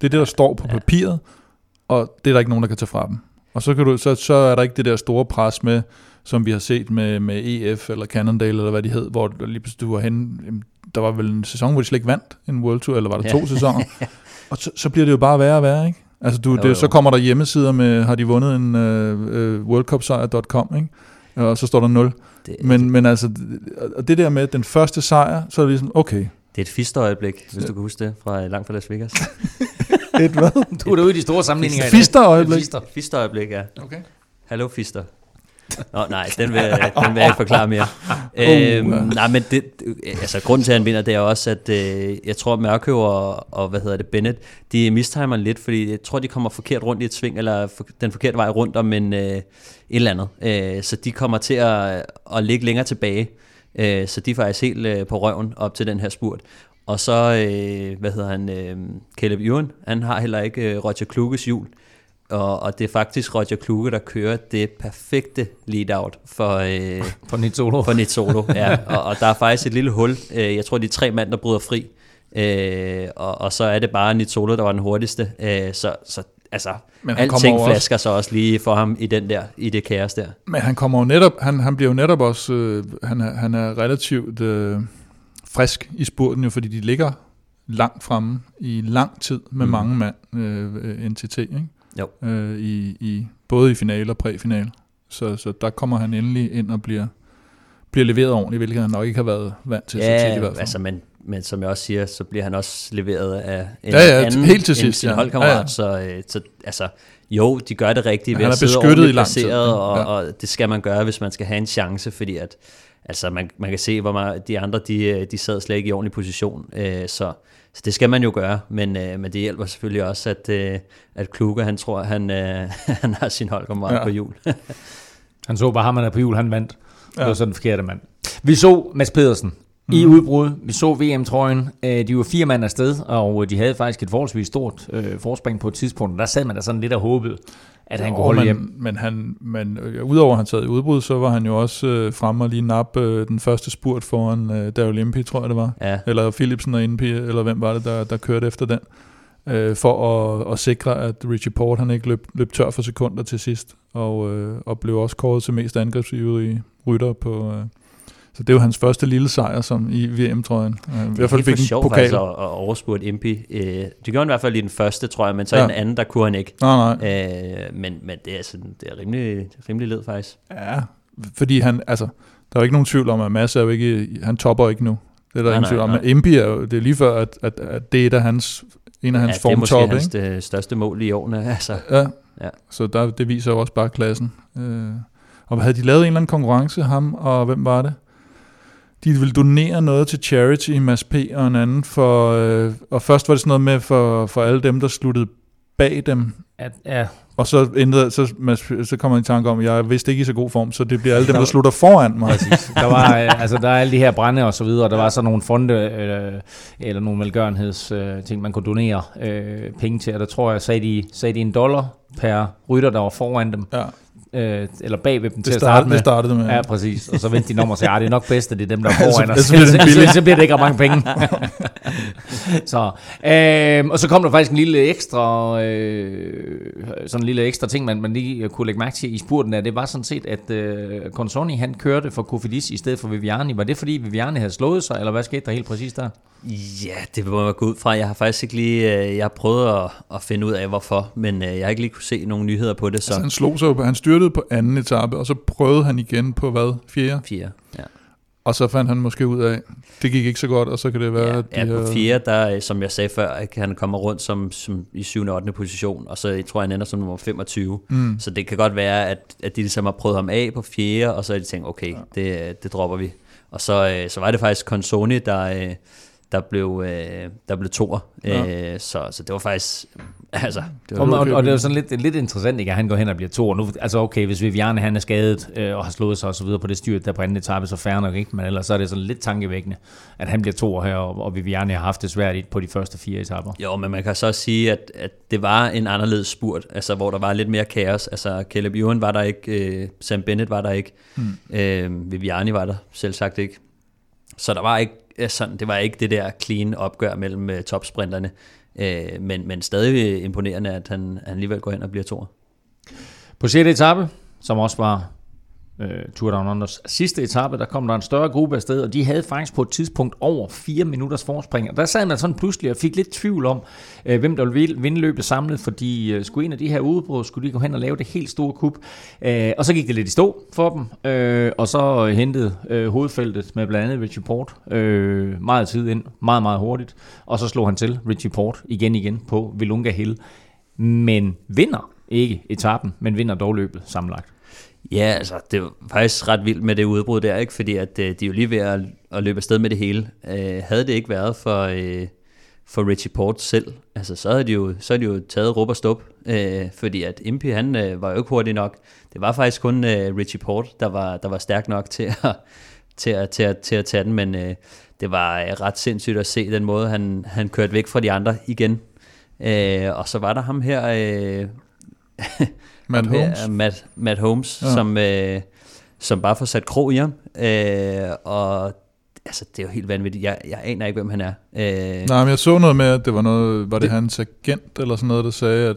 Det er det, der står på ja. papiret, og det er der ikke nogen, der kan tage fra dem. Og så, kan du, så, så er der ikke det der store pres med, som vi har set med, med EF eller Cannondale, eller hvad de hed, hvor lige pludselig du var henne, der var vel en sæson, hvor de slet ikke vandt en World Tour, eller var det ja. to sæsoner? og så, så bliver det jo bare værre og værre, ikke? Altså, du, jo, det, jo. så kommer der hjemmesider med, har de vundet en uh, uh, worldcupsejr.com, ikke? Og så står der 0. Det, men, men altså, det, det der med den første sejr, så er det ligesom, okay. Det er et fisterøjeblik, hvis du kan huske det, fra langt fra Las Vegas. et hvad? Du er derude i de store sammenligninger. Fisterøjeblik? Fister. Fisterøjeblik, ja. Okay. Hallo, Fister. Nå, nej, den vil, den vil jeg ikke forklare mere. Uh, øhm, nej, men det, altså, grunden til, at han vinder, det er også, at øh, jeg tror, at Mørkøv og, og, hvad hedder det, Bennett, de mistimer lidt, fordi jeg tror, de kommer forkert rundt i et sving, eller for, den forkerte vej rundt om en, øh, et eller andet. Øh, så de kommer til at, at ligge længere tilbage. Øh, så de er faktisk helt øh, på røven op til den her spurt. Og så, øh, hvad hedder han, øh, Caleb Ewan, han har heller ikke øh, Roger Kluges hjul og, og det er faktisk Roger Kluge, der kører det perfekte lead-out for, øh, for Nizzolo. For Nizzolo, ja. Og, og der er faktisk et lille hul. Øh, jeg tror, de er tre mand, der bryder fri. Øh, og, og så er det bare Nizzolo, der var den hurtigste. Øh, så, så altså, Men alting flasker også, så også lige for ham i, den der, i det kaos der. Men han kommer jo netop, han, han bliver jo netop også, øh, han, er, han er relativt øh, frisk i spurten, jo, fordi de ligger langt fremme i lang tid med mm. mange mand, øh, NTT, ikke? Jo. Øh, i, i, både i finale og præfinale. Så, så der kommer han endelig ind og bliver, bliver leveret ordentligt, hvilket han nok ikke har været vant til ja, så tit i hvert fald. altså, men, men som jeg også siger, så bliver han også leveret af en Ja, ja, anden helt til end sidst, sin ja. holdkammerat. Ja, ja. Så, øh, så altså, jo, de gør det rigtigt ved Han at er sidde beskyttet i lang tid, ja. og, Ja. og det skal man gøre, hvis man skal have en chance, fordi at altså, man, man kan se, hvor meget de andre, de, øh, de sad slet ikke i ordentlig position, øh, så, så det skal man jo gøre, men, øh, men det hjælper selvfølgelig også, at, øh, at Kluge, han tror, han, øh, han har sin holdkammerat Ja. på jul. Han så bare ham, han er på jul, han vandt. Det Ja. var sådan den forkerte mand. Vi så Mads Pedersen mm. i udbrud. Vi så VM-trøjen. Øh, De var fire mand afsted, og de havde faktisk et forholdsvis stort øh, forspring på et tidspunkt. Der sad man da sådan lidt og håbede, at han kunne Jo, holde men, hjem. Men, han, men øh, udover at han sad i udbrud, så var han jo også øh, fremme og lige nap øh, den første spurt foran øh, Daryl Impey, tror jeg det var. Ja, Eller Philipsen og Impey, eller hvem var det, der, der kørte efter den. Øh, for at, at sikre, at Richie Port han ikke løb, løb tør for sekunder til sidst. Og, øh, og blev også kåret til mest angrebsivrige rytter på... Øh, så det er jo hans første lille sejr som i VM-trøjen. Øh, I hvert fald fik en sjov pokal. faktisk at, at overspurgt Impi. Øh, det gjorde han i hvert fald i den første, tror jeg, men så ja. I den anden, der kunne han ikke. Nej, nej. Øh, men, men det er, sådan, det er rimelig, rimelig led faktisk. Ja, fordi han, altså, der er jo ikke nogen tvivl om, at Mads er jo ikke, han topper ikke nu. Det er der Nej, ingen tvivl om. Men Impi er jo, det er lige før, at, at, at det er et af hans, en af hans ja, det er måske formtop, hans ikke? det største mål i årene. Altså. Ja. Ja. ja. Så der, det viser jo også bare klassen. Øh, og havde de lavet en eller anden konkurrence, ham og hvem var det? De ville donere noget til charity, Mads P. og en anden, for, øh, og først var det sådan noget med for, for alle dem, der sluttede bag dem, At, ja, og så, ændrede, så, Mads, så kommer jeg i tanke om, at jeg er vist ikke i så god form, så det bliver alle dem, der slutter foran mig. præcis. Der var, øh, altså, der er alle de her brænde og så videre, og der var så nogle fonde øh, eller nogle velgørenheds øh, ting, man kunne donere øh, penge til, og der tror jeg, sagde de, sagde de en dollar per rytter, der var foran dem, Ja, øh, eller bagved dem til det, at starte start, med. det startede med. Ja, præcis. Og så vendte de om og sagde, at det er nok bedst, at det er dem, der er foran os. ellers bliver det billigt. så bliver det ikke mange penge. så, øh, og så kom der faktisk en lille ekstra, øh, sådan en lille ekstra ting, man, man lige kunne lægge mærke til i spurten, at det var sådan set, at øh, Consoni, han kørte for Kofidis i stedet for Viviani. Var det fordi Viviani havde slået sig, eller hvad skete der helt præcis der? Ja, det må man gå ud fra. Jeg har faktisk ikke lige øh, jeg har prøvet at, at finde ud af, hvorfor, men øh, jeg har ikke lige kunne se nogle nyheder på det, så Altså, han slog sig jo han styrtede på anden etape, og så prøvede han igen på hvad? Fjerde? fire. Ja. Og så fandt han måske ud af, det gik ikke så godt, og så kan det være, Ja, at de ja, på fire, der, øh, som jeg sagde før, kan han komme rundt som, som i 7. og 8. position, og så jeg tror jeg, han ender som nummer 25. Mm. Så det kan godt være, at, at de ligesom har prøvet ham af på fjerde, og så har de tænkt, okay, det, det dropper vi. Og så, øh, så var det faktisk Consoni, der, øh, der blev, der blev toer. Ja. Så, så det var faktisk, altså, det Og, var, og, og det er jo sådan lidt, lidt interessant, ikke, at han går hen og bliver to. Nu, altså okay, hvis Viviane han er skadet øh, og har slået sig og så videre på det styr, der på anden etape, så fair nok ikke. Men ellers så er det sådan lidt tankevækkende, at han bliver to her, og, og Viviane har haft det svært i- på de første fire etapper. Jo, men man kan så også sige, at, at det var en anderledes spurt, altså hvor der var lidt mere kaos. Altså Caleb Ewan var der ikke, øh, Sam Bennett var der ikke, mm. øh, Viviani var der selv sagt ikke. Så der var ikke sådan, det var ikke det der clean opgør mellem øh, topsprinterne, øh, men, men stadig imponerende, at han, han alligevel går hen og bliver toer. På 6. etape, som også var øh, Tour Down Unders sidste etape, der kom der en større gruppe afsted, og de havde faktisk på et tidspunkt over 4 minutters forspring. Og der sad man sådan pludselig og fik lidt tvivl om, øh, hvem der ville vinde løbet samlet, fordi øh, skulle en af de her udbrud, skulle de gå hen og lave det helt store kup. Øh, og så gik det lidt i stå for dem, øh, og så hentede øh, hovedfeltet med blandt andet Richie Port øh, meget tid ind, meget, meget hurtigt. Og så slog han til Richie Port igen igen på Vilunga Hill. Men vinder ikke etappen, men vinder dog løbet sammenlagt. Ja, altså, det var faktisk ret vildt med det udbrud der, ikke? fordi at, øh, de er jo lige ved at, at løbe afsted med det hele. Øh, havde det ikke været for, øh, for Richie Port selv, altså, så havde de jo, så havde de jo taget råb og stop, øh, fordi at MP, han øh, var jo ikke hurtig nok. Det var faktisk kun øh, Richie Port, der var, der var stærk nok til at, til at, til at, til at tage den, men øh, det var øh, ret sindssygt at se den måde, han, han kørte væk fra de andre igen. Øh, og så var der ham her... Øh, Matt Holmes. Matt, Matt Holmes, ja. som, øh, som bare får sat krog i ham. Øh, og altså, det er jo helt vanvittigt. Jeg, jeg aner ikke, hvem han er. Øh, Nej, men jeg så noget med, at det var noget, var det, det hans agent eller sådan noget, der sagde, at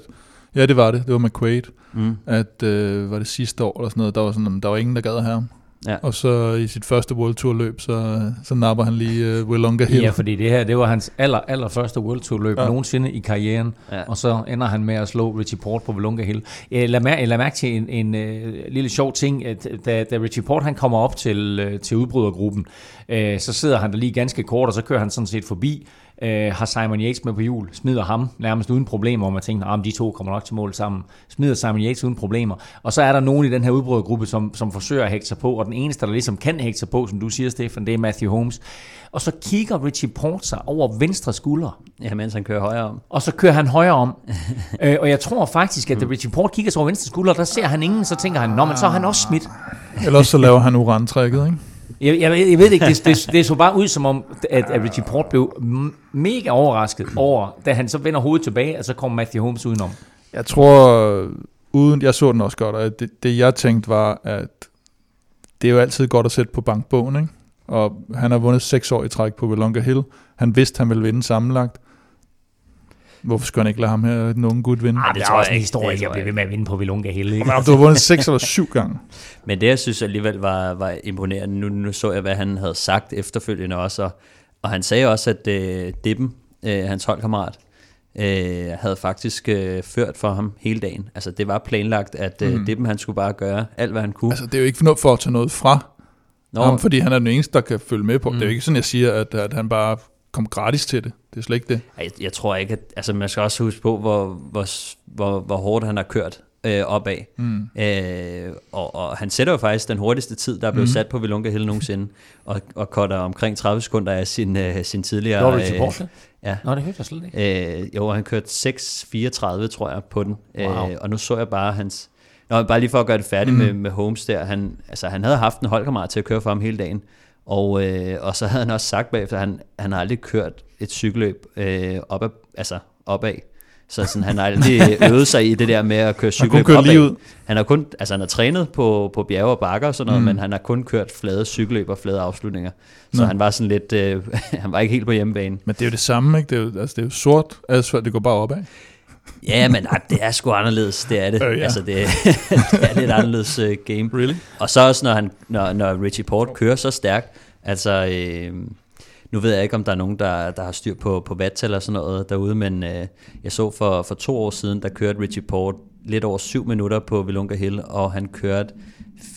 ja, det var det, det var McQuaid, mm. at øh, var det sidste år eller sådan noget, der var sådan, der var ingen, der gad have ham. Ja. Og så i sit første World Tour løb, så, så napper han lige uh, Willunga Hill. Ja, fordi det her, det var hans aller, aller første World Tour løb ja. nogensinde i karrieren, ja. og så ender han med at slå Richie Port på Willunga Hill. Jeg lader mærke, lad mærke til en, en, en uh, lille sjov ting, at da, da Richie Port han kommer op til, uh, til udbrydergruppen, uh, så sidder han der lige ganske kort, og så kører han sådan set forbi øh, har Simon Yates med på jul, smider ham nærmest uden problemer, og man tænker, at de to kommer nok til mål sammen, smider Simon Yates uden problemer. Og så er der nogen i den her udbrydergruppe, som, som forsøger at hægte sig på, og den eneste, der ligesom kan hægte sig på, som du siger, Stefan, det er Matthew Holmes. Og så kigger Richie Port sig over venstre skulder. Ja, mens han kører højre om. Og så kører han højre om. øh, og jeg tror faktisk, at da Richie Port kigger sig over venstre skulder, der ser han ingen, så tænker han, nå, men så er han også smidt. Ellers så laver han urantrækket, ikke? Jeg, jeg, jeg ved ikke, det, det, det så bare ud som om, at, at Richie Port blev mega overrasket over, da han så vender hovedet tilbage, og så kommer Matthew Holmes udenom. Jeg tror, uden jeg så den også godt, at det, det jeg tænkte var, at det er jo altid godt at sætte på bankbogen, ikke? Og han har vundet seks år i træk på Belonga Hill. Han vidste, han ville vinde sammenlagt. Hvorfor skulle han ikke lade ham her, den unge gut, vinde? Ah, det, det er også en historie, jeg bliver ved med at vinde på Vilunga. Ikke? Men du har vundet seks eller syv gange. Men det, jeg synes alligevel var, var imponerende, nu, nu så jeg, hvad han havde sagt efterfølgende også, og, og han sagde også, at uh, Dippen, uh, hans holdkammerat, uh, havde faktisk uh, ført for ham hele dagen. Altså, det var planlagt, at uh, mm. Dippen, han skulle bare gøre alt, hvad han kunne. Altså, det er jo ikke for at tage noget fra Nå. ham, fordi han er den eneste, der kan følge med på. Mm. Det er jo ikke sådan, jeg siger, at, at han bare kom gratis til det. Det er slet ikke det. Jeg, jeg tror ikke, at altså man skal også huske på, hvor, hvor, hvor, hvor hårdt han har kørt øh, opad. Mm. Øh, og, og han sætter jo faktisk den hurtigste tid, der er blevet mm. sat på Vilunga Hill nogensinde, og, og cutter omkring 30 sekunder af sin, øh, sin tidligere... Gjorde du det til Ja. Nå, det hørte jeg slet ikke. Øh, jo, han kørte 6.34, tror jeg, på den. Wow. Øh, og nu så jeg bare hans... Nå, bare lige for at gøre det færdigt mm. med, med Holmes der. Han, altså, han havde haft en holdkammerat til at køre for ham hele dagen. Og, øh, og så havde han også sagt bagefter, at han, han har aldrig kørt et cykelløb øh, opad, altså opad. Så sådan, han har aldrig øvet sig i det der med at køre cykelløb opad. Lige ud. Han har kun, altså han har trænet på, på bjerge og bakker og sådan noget, mm. men han har kun kørt flade cykelløb og flade afslutninger. Så Nå. han var sådan lidt, øh, han var ikke helt på hjemmebane. Men det er jo det samme, ikke? Det er jo, altså, det er jo sort asfalt, det går bare opad. Ja, men nej, det er sgu anderledes, det er det. Øh, ja. Altså, det, det er lidt anderledes uh, game. Really? Og så også, når, han, når, når Richie Port kører så stærkt, altså, øh, nu ved jeg ikke, om der er nogen, der, der har styr på, på vattal og sådan noget derude, men øh, jeg så for, for to år siden, der kørte Richie Port lidt over syv minutter på Vilunga Hill, og han kørte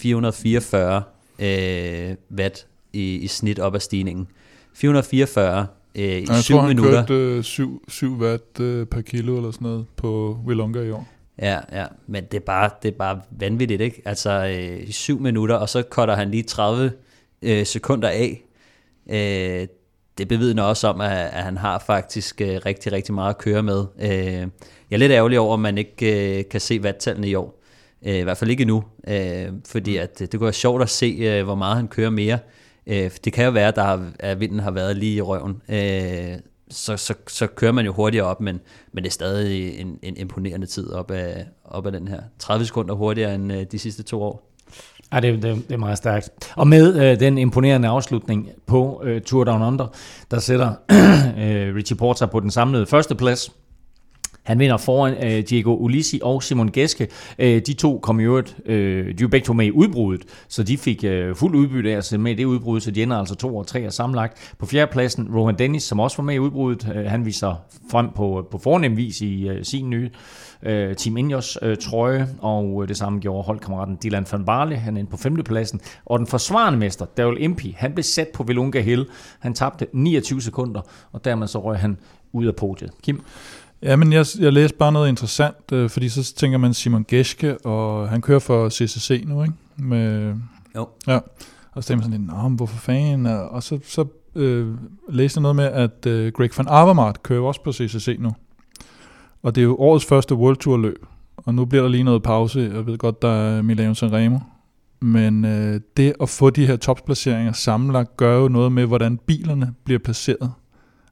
444 øh, watt i, i snit op ad stigningen. 444 øh, i jeg 7 tror, han minutter. kørte øh, 7, 7 watt øh, per kilo eller sådan noget på Willunga i år. Ja, ja, men det er bare, det er bare vanvittigt, ikke? Altså øh, i 7 minutter, og så cutter han lige 30 øh, sekunder af. Øh, det bevidner også om, at, at han har faktisk øh, rigtig, rigtig meget at køre med. Øh, jeg er lidt ærgerlig over, at man ikke øh, kan se vattallene i år. Øh, I hvert fald ikke nu, øh, fordi at, det kunne være sjovt at se, øh, hvor meget han kører mere. Øh, det kan jo være, at, der har, at vinden har været lige i røven. Øh, så, så, så kører man jo hurtigere op, men, men det er stadig en, en imponerende tid op af, op af den her. 30 sekunder hurtigere end øh, de sidste to år. Ja, det, det, det er meget stærkt. Og med øh, den imponerende afslutning på øh, Tour Down Under, der sætter øh, Richie Porter på den samlede første plads han vinder foran øh, Diego Ulisi og Simon Geske. Øh, de to kom i øvrigt, øh, de var begge to med i udbruddet, så de fik øh, fuld udbytte af at med i det udbrud, så de ender altså to og tre og sammenlagt. På fjerdepladsen, Rohan Dennis, som også var med i udbruddet, øh, han viser frem på, øh, på fornem vis i øh, sin nye øh, Team Ineos øh, trøje, og øh, det samme gjorde holdkammeraten Dylan van Barle, han er på femtepladsen. Og den forsvarende mester, Daryl Impey, han blev sat på Velunga Hill. Han tabte 29 sekunder, og dermed så røg han ud af podiet. Kim? Ja, men jeg, jeg læste bare noget interessant, øh, fordi så tænker man Simon Geske, og han kører for CCC nu, ikke? Med, jo. Ja, og så tænker man sådan lidt, Nå, hvorfor fanden? Og så, så øh, læste jeg noget med, at øh, Greg van Avermaet kører også på CCC nu. Og det er jo årets første World Tour løb, og nu bliver der lige noget pause. Jeg ved godt, der er Milano Sanremo. Men øh, det at få de her topsplaceringer sammenlagt, gør jo noget med, hvordan bilerne bliver placeret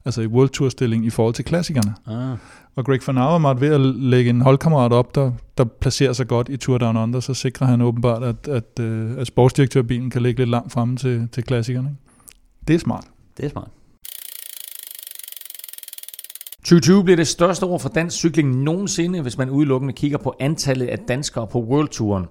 altså i World Tour stilling i forhold til klassikerne. Ah. Og Greg van Avermaet ved at lægge en holdkammerat op, der, der placerer sig godt i Tour Down Under, så sikrer han åbenbart, at, at, øh, at sportsdirektørbilen kan ligge lidt langt fremme til, til klassikerne. Det er smart. Det er smart. 2020 bliver det største år for dansk cykling nogensinde, hvis man udelukkende kigger på antallet af danskere på World Touren.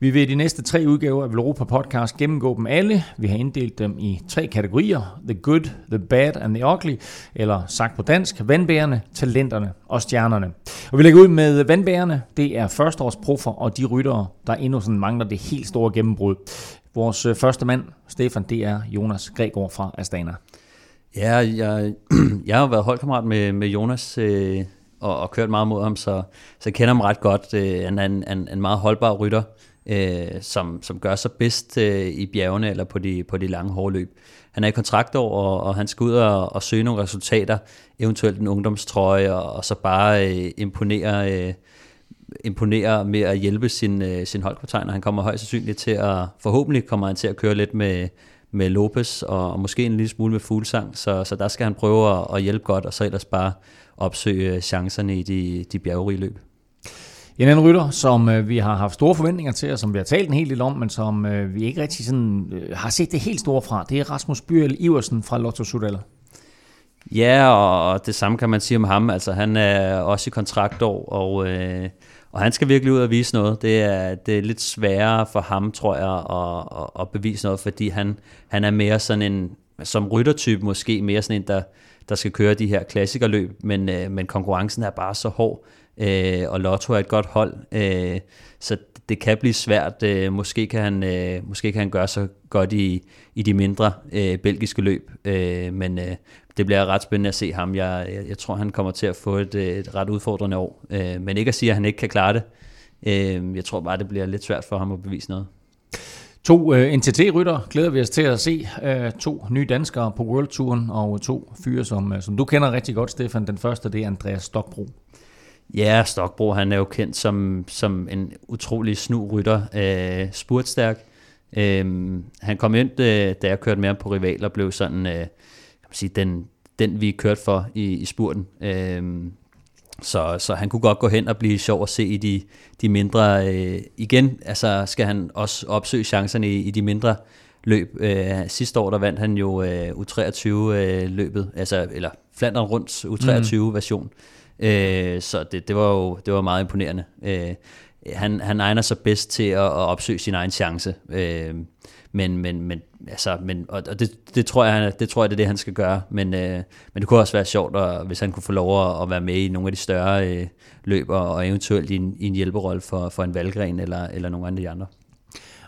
Vi vil i de næste tre udgaver af Europa Podcast gennemgå dem alle. Vi har inddelt dem i tre kategorier. The Good, The Bad and The Ugly, eller sagt på dansk, vandbærerne, talenterne og stjernerne. Og vi lægger ud med vandbærerne. Det er førsteårsproffer og de ryttere, der endnu sådan mangler det helt store gennembrud. Vores øh, første mand, Stefan, det er Jonas Gregor fra Astana. Ja, jeg, jeg har været holdkammerat med, med Jonas øh, og, og kørt meget mod ham, så, så jeg kender ham ret godt. Øh, han er en, en, en meget holdbar rytter, øh, som, som gør sig bedst øh, i bjergene eller på de, på de lange hårløb. Han er i kontraktår, og, og han skal ud og, og søge nogle resultater, eventuelt en ungdomstrøje, og, og så bare øh, imponere, øh, imponere med at hjælpe sin, øh, sin holdkaptajn, og han kommer højst sandsynligt til at, forhåbentlig kommer han til at køre lidt med, med Lopez, og, og måske en lille smule med Fuglsang, så, så der skal han prøve at, at hjælpe godt, og så ellers bare opsøge chancerne i de, de bjergerige løb. En anden rytter, som øh, vi har haft store forventninger til, og som vi har talt en hel del om, men som øh, vi ikke rigtig sådan, øh, har set det helt store fra, det er Rasmus Byrel Iversen fra Lotto Sudal. Ja, og det samme kan man sige om ham. Altså, han er også i kontraktår, og, øh, og han skal virkelig ud og vise noget. Det er, det er lidt sværere for ham, tror jeg, at, at, at bevise noget, fordi han, han er mere sådan en, som ryttertype måske, mere sådan en, der, der skal køre de her klassikerløb, men, øh, men konkurrencen er bare så hård, øh, og Lotto er et godt hold, øh, så det kan blive svært. Øh, måske, kan han, øh, måske kan han gøre så godt i, i de mindre øh, belgiske løb, øh, men øh, det bliver ret spændende at se ham. Jeg, jeg, jeg tror, han kommer til at få et, et ret udfordrende år, øh, men ikke at sige, at han ikke kan klare det. Øh, jeg tror bare, det bliver lidt svært for ham at bevise noget. To uh, NTT-rytter glæder vi os til at se. Uh, to nye danskere på World Touren, og to fyre, som, uh, som du kender rigtig godt, Stefan. Den første, det er Andreas Stokbro. Ja, Stokbro, han er jo kendt som, som en utrolig snu rytter, uh, spurtstærk. Uh, han kom ind, uh, da jeg kørte med ham på rival, og blev sådan, uh, sige, den, den vi kørte for i, i spurten. Uh, så, så han kunne godt gå hen og blive sjov at se i de, de mindre... Øh, igen, altså skal han også opsøge chancerne i, i de mindre løb. Øh, sidste år, der vandt han jo øh, U23-løbet, øh, altså, eller Flandern rundt U23-version. Mm. Øh, så det, det var jo det var meget imponerende. Øh, han, han egner sig bedst til at, at opsøge sin egen chance. Øh, men, men, men, altså, men og det, det, tror jeg, det tror jeg, det er det, han skal gøre. Men, øh, men det kunne også være sjovt, at, hvis han kunne få lov at, at være med i nogle af de større øh, løb, og, og eventuelt i en, i en hjælperolle for, for en valgren eller, eller nogle af de andre.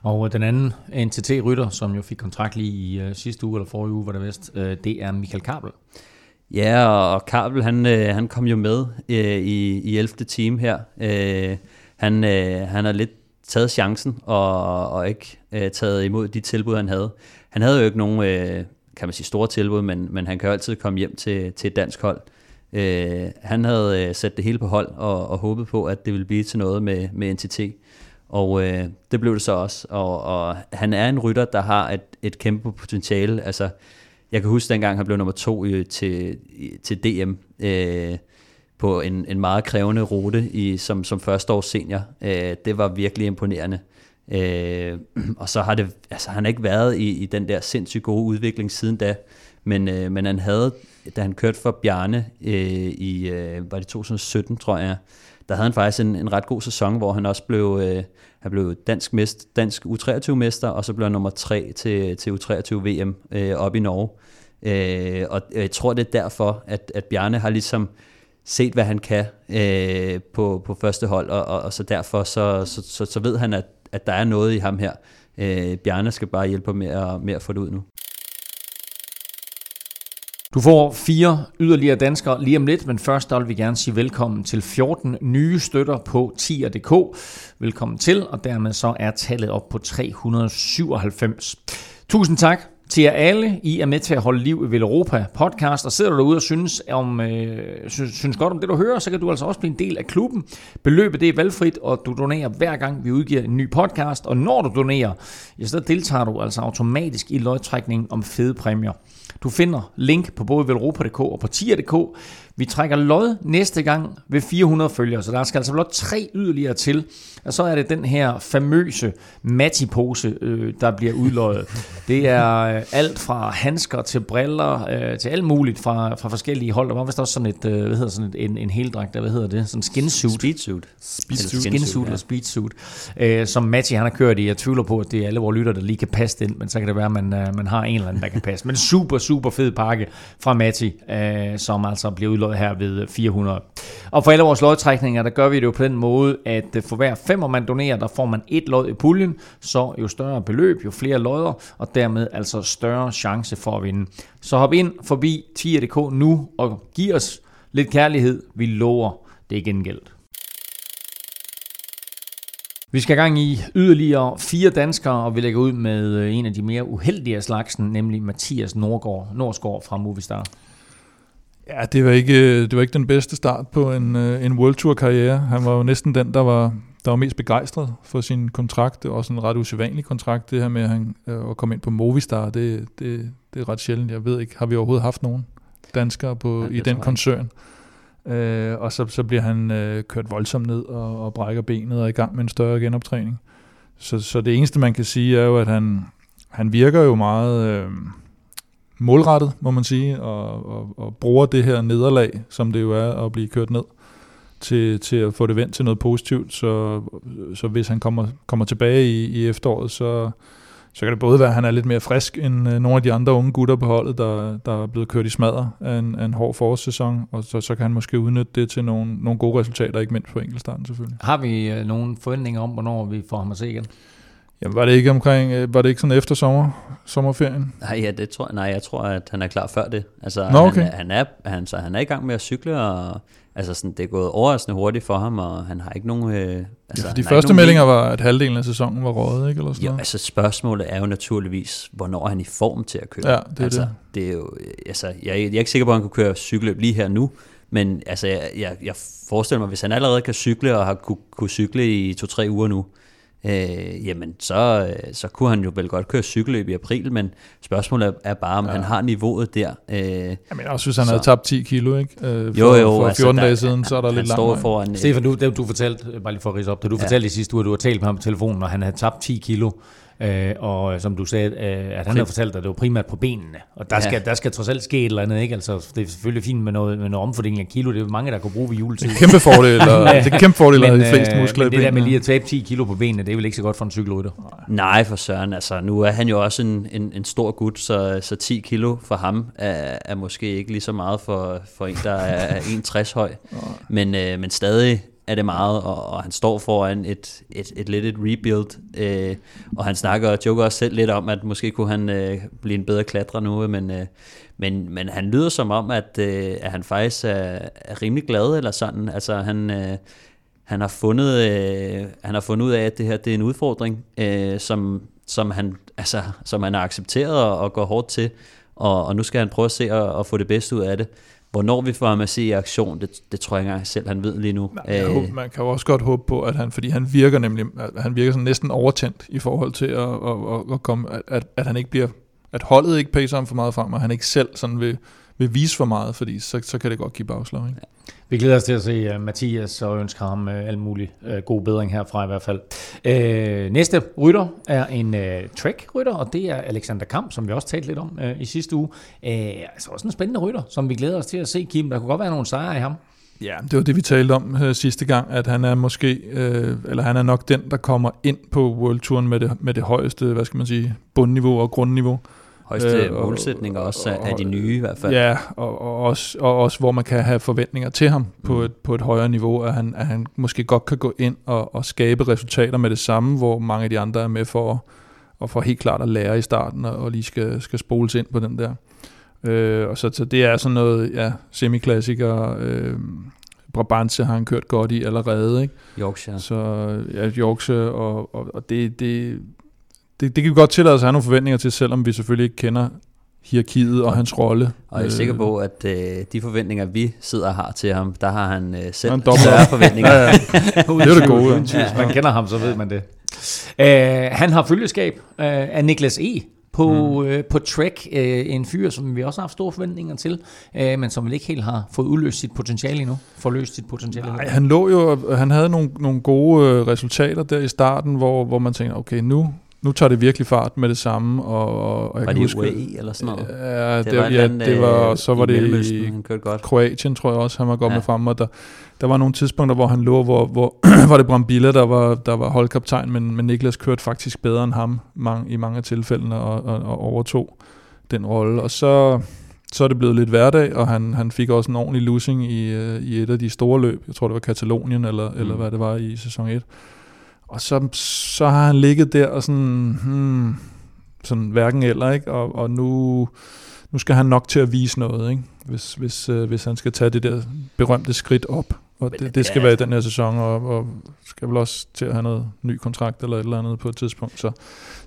Og den anden NTT-rytter, som jo fik kontrakt lige i uh, sidste uge, eller forrige uge, var det vist, uh, det er Michael Kabel. Ja, og Kabel, han, øh, han kom jo med øh, i, i 11. team her. Øh, han, øh, han er lidt taget chancen og, og ikke øh, taget imod de tilbud, han havde. Han havde jo ikke nogen, øh, kan man sige, store tilbud, men, men han kan jo altid komme hjem til, til et dansk hold. Øh, han havde øh, sat det hele på hold og, og håbet på, at det ville blive til noget med, med NTT. Og øh, det blev det så også. Og, og han er en rytter, der har et, et kæmpe potentiale. Altså, jeg kan huske dengang, han blev nummer to øh, til, til DM. Øh, på en, en meget krævende rute i, som, som første års senior. Øh, det var virkelig imponerende. Øh, og så har det, altså han har ikke været i, i den der sindssygt gode udvikling siden da, men, øh, men han havde, da han kørte for Bjarne øh, i, øh, var det 2017, tror jeg, der havde han faktisk en, en ret god sæson, hvor han også blev, øh, han blev dansk, mest, dansk U23-mester, og så blev han nummer 3 til, til U23-VM øh, op i Norge. Øh, og jeg tror, det er derfor, at, at Bjarne har ligesom set, hvad han kan øh, på, på første hold, og, og, og så derfor så, så, så, så ved han, at, at der er noget i ham her. Øh, Bjarne skal bare hjælpe med at, med at få det ud nu. Du får fire yderligere danskere lige om lidt, men først vil vi gerne sige velkommen til 14 nye støtter på tier.dk. Velkommen til, og dermed så er tallet op på 397. Tusind tak til jer alle. I er med til at holde liv i Europa podcast, og sidder du derude og synes, om, øh, synes, synes godt om det, du hører, så kan du altså også blive en del af klubben. Beløbet det er valgfrit, og du donerer hver gang, vi udgiver en ny podcast, og når du donerer, ja, så deltager du altså automatisk i lodtrækningen om fede præmier. Du finder link på både velropa.dk og på tier.dk. Vi trækker lod næste gang ved 400 følgere, så der skal altså blot tre yderligere til. Og så er det den her famøse Matti-pose, øh, der bliver udløjet. Det er øh, alt fra handsker til briller, øh, til alt muligt fra, fra forskellige hold. Der var vist også sådan et, øh, hvad hedder sådan et, en, en heldragt, der, hvad hedder det? Sådan en skinsuit. Speedsuit. Speedsuit. Skinsuit eller speedsuit, øh, som Matti han har kørt i. Jeg tvivler på, at det er alle vores lytter, der lige kan passe den, men så kan det være, at man, øh, man har en eller anden, der kan passe. Men super, super fed pakke fra Matti, øh, som altså bliver udløjet her ved 400. Og for alle vores lodtrækninger, der gør vi det jo på den måde, at øh, for hver femmer man donerer, der får man et lod i puljen, så jo større beløb, jo flere lodder, og dermed altså større chance for at vinde. Så hop ind forbi tier.dk nu og giv os lidt kærlighed. Vi lover, det er gengældt. Vi skal i gang i yderligere fire danskere, og vi lægger ud med øh, en af de mere uheldige af slagsen, nemlig Mathias Nordgaard, Nordsgaard fra Movistar. Ja, det var ikke, det var ikke den bedste start på en, øh, en World Tour karriere. Han var jo næsten den, der var, der var mest begejstret for sin kontrakt. Det var også en ret usædvanlig kontrakt, det her med at, han, øh, at komme ind på Movistar. Det, det, det er ret sjældent. Jeg ved ikke, har vi overhovedet haft nogen danskere på, ja, i den koncern? Øh, og så, så bliver han øh, kørt voldsomt ned og, og brækker benet og er i gang med en større genoptræning. Så, så det eneste, man kan sige, er jo, at han, han virker jo meget øh, målrettet, må man sige, og, og, og bruger det her nederlag, som det jo er at blive kørt ned, til, til at få det vendt til noget positivt. Så, så hvis han kommer, kommer tilbage i, i efteråret, så, så kan det både være, at han er lidt mere frisk end øh, nogle af de andre unge gutter på holdet, der, der er blevet kørt i smadre af en, af en hård forårssæson, og så, så kan han måske udnytte det til nogle, nogle gode resultater, ikke mindst på enkeltstarten selvfølgelig. Har vi øh, nogle forventninger om, hvornår vi får ham at se igen? Jamen, var det ikke omkring, øh, var det ikke sådan efter sommer, sommerferien? Nej, ja, det tror, nej, jeg tror, at han er klar før det. Altså, Nå, okay. han, han, er, han, så han er i gang med at cykle, og altså sådan, det er gået overraskende hurtigt for ham, og han har ikke nogen... Øh, altså, ja, de første meldinger var, at halvdelen af sæsonen var rådet, ikke? Eller sådan jo, noget. altså spørgsmålet er jo naturligvis, hvornår er han i form til at køre? Ja, det er altså, det. det er jo, altså, jeg, jeg er ikke sikker på, at han kunne køre cykelløb lige her nu, men altså, jeg, jeg, jeg forestiller mig, hvis han allerede kan cykle, og har kunne, kunne cykle i to-tre uger nu, øh, jamen så, så kunne han jo vel godt køre cykelløb i april, men spørgsmålet er bare, om ja. han har niveauet der. Øh, Jamen, jeg synes, han så. havde tabt 10 kilo, ikke? Øh, for, jo, jo. For 14 altså, dage siden, så er der han lidt langt foran, Stefan, du, du fortalte, bare lige for at rise op, da du ja. fortalte i sidste uge, at du har talt med ham på telefonen, og han havde tabt 10 kilo, Øh, og som du sagde, øh, at han har fortalt dig, at det var primært på benene. Og der, ja. skal, der skal trods alt ske et eller andet, ikke? Altså, det er selvfølgelig fint med noget, med noget omfordeling af kilo. Det er mange, der kunne bruge ved juletid. Kæmpe fordel, og, det er kæmpe fordel at have de fleste muskler men det der med lige at tabe 10 kilo på benene, det er vel ikke så godt for en cykelrytter? Nej, for søren. Altså, nu er han jo også en, en, en stor gut, så, så 10 kilo for ham er, er måske ikke lige så meget for, for en, der er 1,60 høj. Men, øh, men stadig er det meget, og, og han står foran et, et, et lidt et rebuild, øh, og han snakker og joker også selv lidt om, at måske kunne han øh, blive en bedre klatrer nu, men, øh, men, men han lyder som om, at, øh, at han faktisk er, er rimelig glad, eller sådan, altså han... Øh, han har fundet øh, han har fundet ud af at det her det er en udfordring øh, som som han altså som han har accepteret og, og går hårdt til. Og, og nu skal han prøve at se at, at få det bedste ud af det. Hvornår vi får ham at se i aktion, det, det tror jeg ikke engang selv, han ved lige nu. Nej, jeg håber, man kan jo også godt håbe på, at han, fordi han virker nemlig, han virker sådan næsten overtændt i forhold til at, at, at, at komme, at, at han ikke bliver, at holdet ikke pacer ham for meget frem, og han ikke selv sådan vil, vil vise for meget, fordi så, så kan det godt give bagslag. Ikke? Ja. Vi glæder os til at se øh, Mathias og ønsker ham øh, al alt muligt øh, god bedring herfra i hvert fald. Uh, næste rytter er en uh, Trek-rytter, og det er Alexander Kamp, som vi også talte lidt om i sidste uge. Uh, altså også en spændende rytter, som vi glæder os til at se, Kim. Der kunne godt være nogle sejre i ham. Ja, det var det, vi talte om sidste gang, at han er måske, eller han er nok den, der kommer ind på World Touren med det, med det højeste, hvad skal man sige, bundniveau og grundniveau højeste øh, målsætninger også og, af de nye i hvert fald. Ja, og, og, også, og også hvor man kan have forventninger til ham på, mm. et, på et højere niveau, at han, at han måske godt kan gå ind og, og skabe resultater med det samme, hvor mange af de andre er med for at, og for helt klart at lære i starten, og, og lige skal, skal spoles ind på den der. Øh, og så, så det er sådan noget, ja, semiklassiker, øh, Brabantse har han kørt godt i allerede, ikke? Yorkshire. Så ja, Yorkshire, og, og, og det, det, det, det kan vi godt tillade os at have nogle forventninger til, selvom vi selvfølgelig ikke kender hierarkiet og hans rolle. Og jeg er sikker på, at øh, de forventninger, vi sidder og har til ham, der har han øh, selv han større forventninger. ja, ja. det er det gode. Hvis man kender ham, så ved man det. Uh, han har følgeskab uh, af Niklas E. på, mm. øh, på Trek. Øh, en fyr, som vi også har haft store forventninger til, øh, men som vel ikke helt har fået udløst sit potentiale endnu. Forløst sit potentiale Nej, han lå jo, han havde nogle, nogle gode øh, resultater der i starten, hvor, hvor man tænker, okay, nu, nu tager det virkelig fart med det samme. Og, og jeg var det huske, UAE eller sådan noget? Ja, det, det, var, ja, det var, så var det i godt. Kroatien, tror jeg også, han var godt ja. med frem, og der, der var nogle tidspunkter, hvor han lå, hvor, hvor var det Brambilla, der var, der var holdkaptajn, men, men Niklas kørte faktisk bedre end ham mange, i mange af tilfældene og, og, og overtog den rolle. Og så, så er det blevet lidt hverdag, og han, han fik også en ordentlig losing i, øh, i et af de store løb. Jeg tror, det var Katalonien, eller, mm. eller hvad det var i sæson 1. Og så, så har han ligget der og sådan, hmm, sådan hverken eller, ikke? Og, og nu, nu skal han nok til at vise noget, ikke? Hvis, hvis, øh, hvis han skal tage det der berømte skridt op. Og det, det skal være i den her sæson, og, og skal vel også til at have noget ny kontrakt eller et eller andet på et tidspunkt. Så,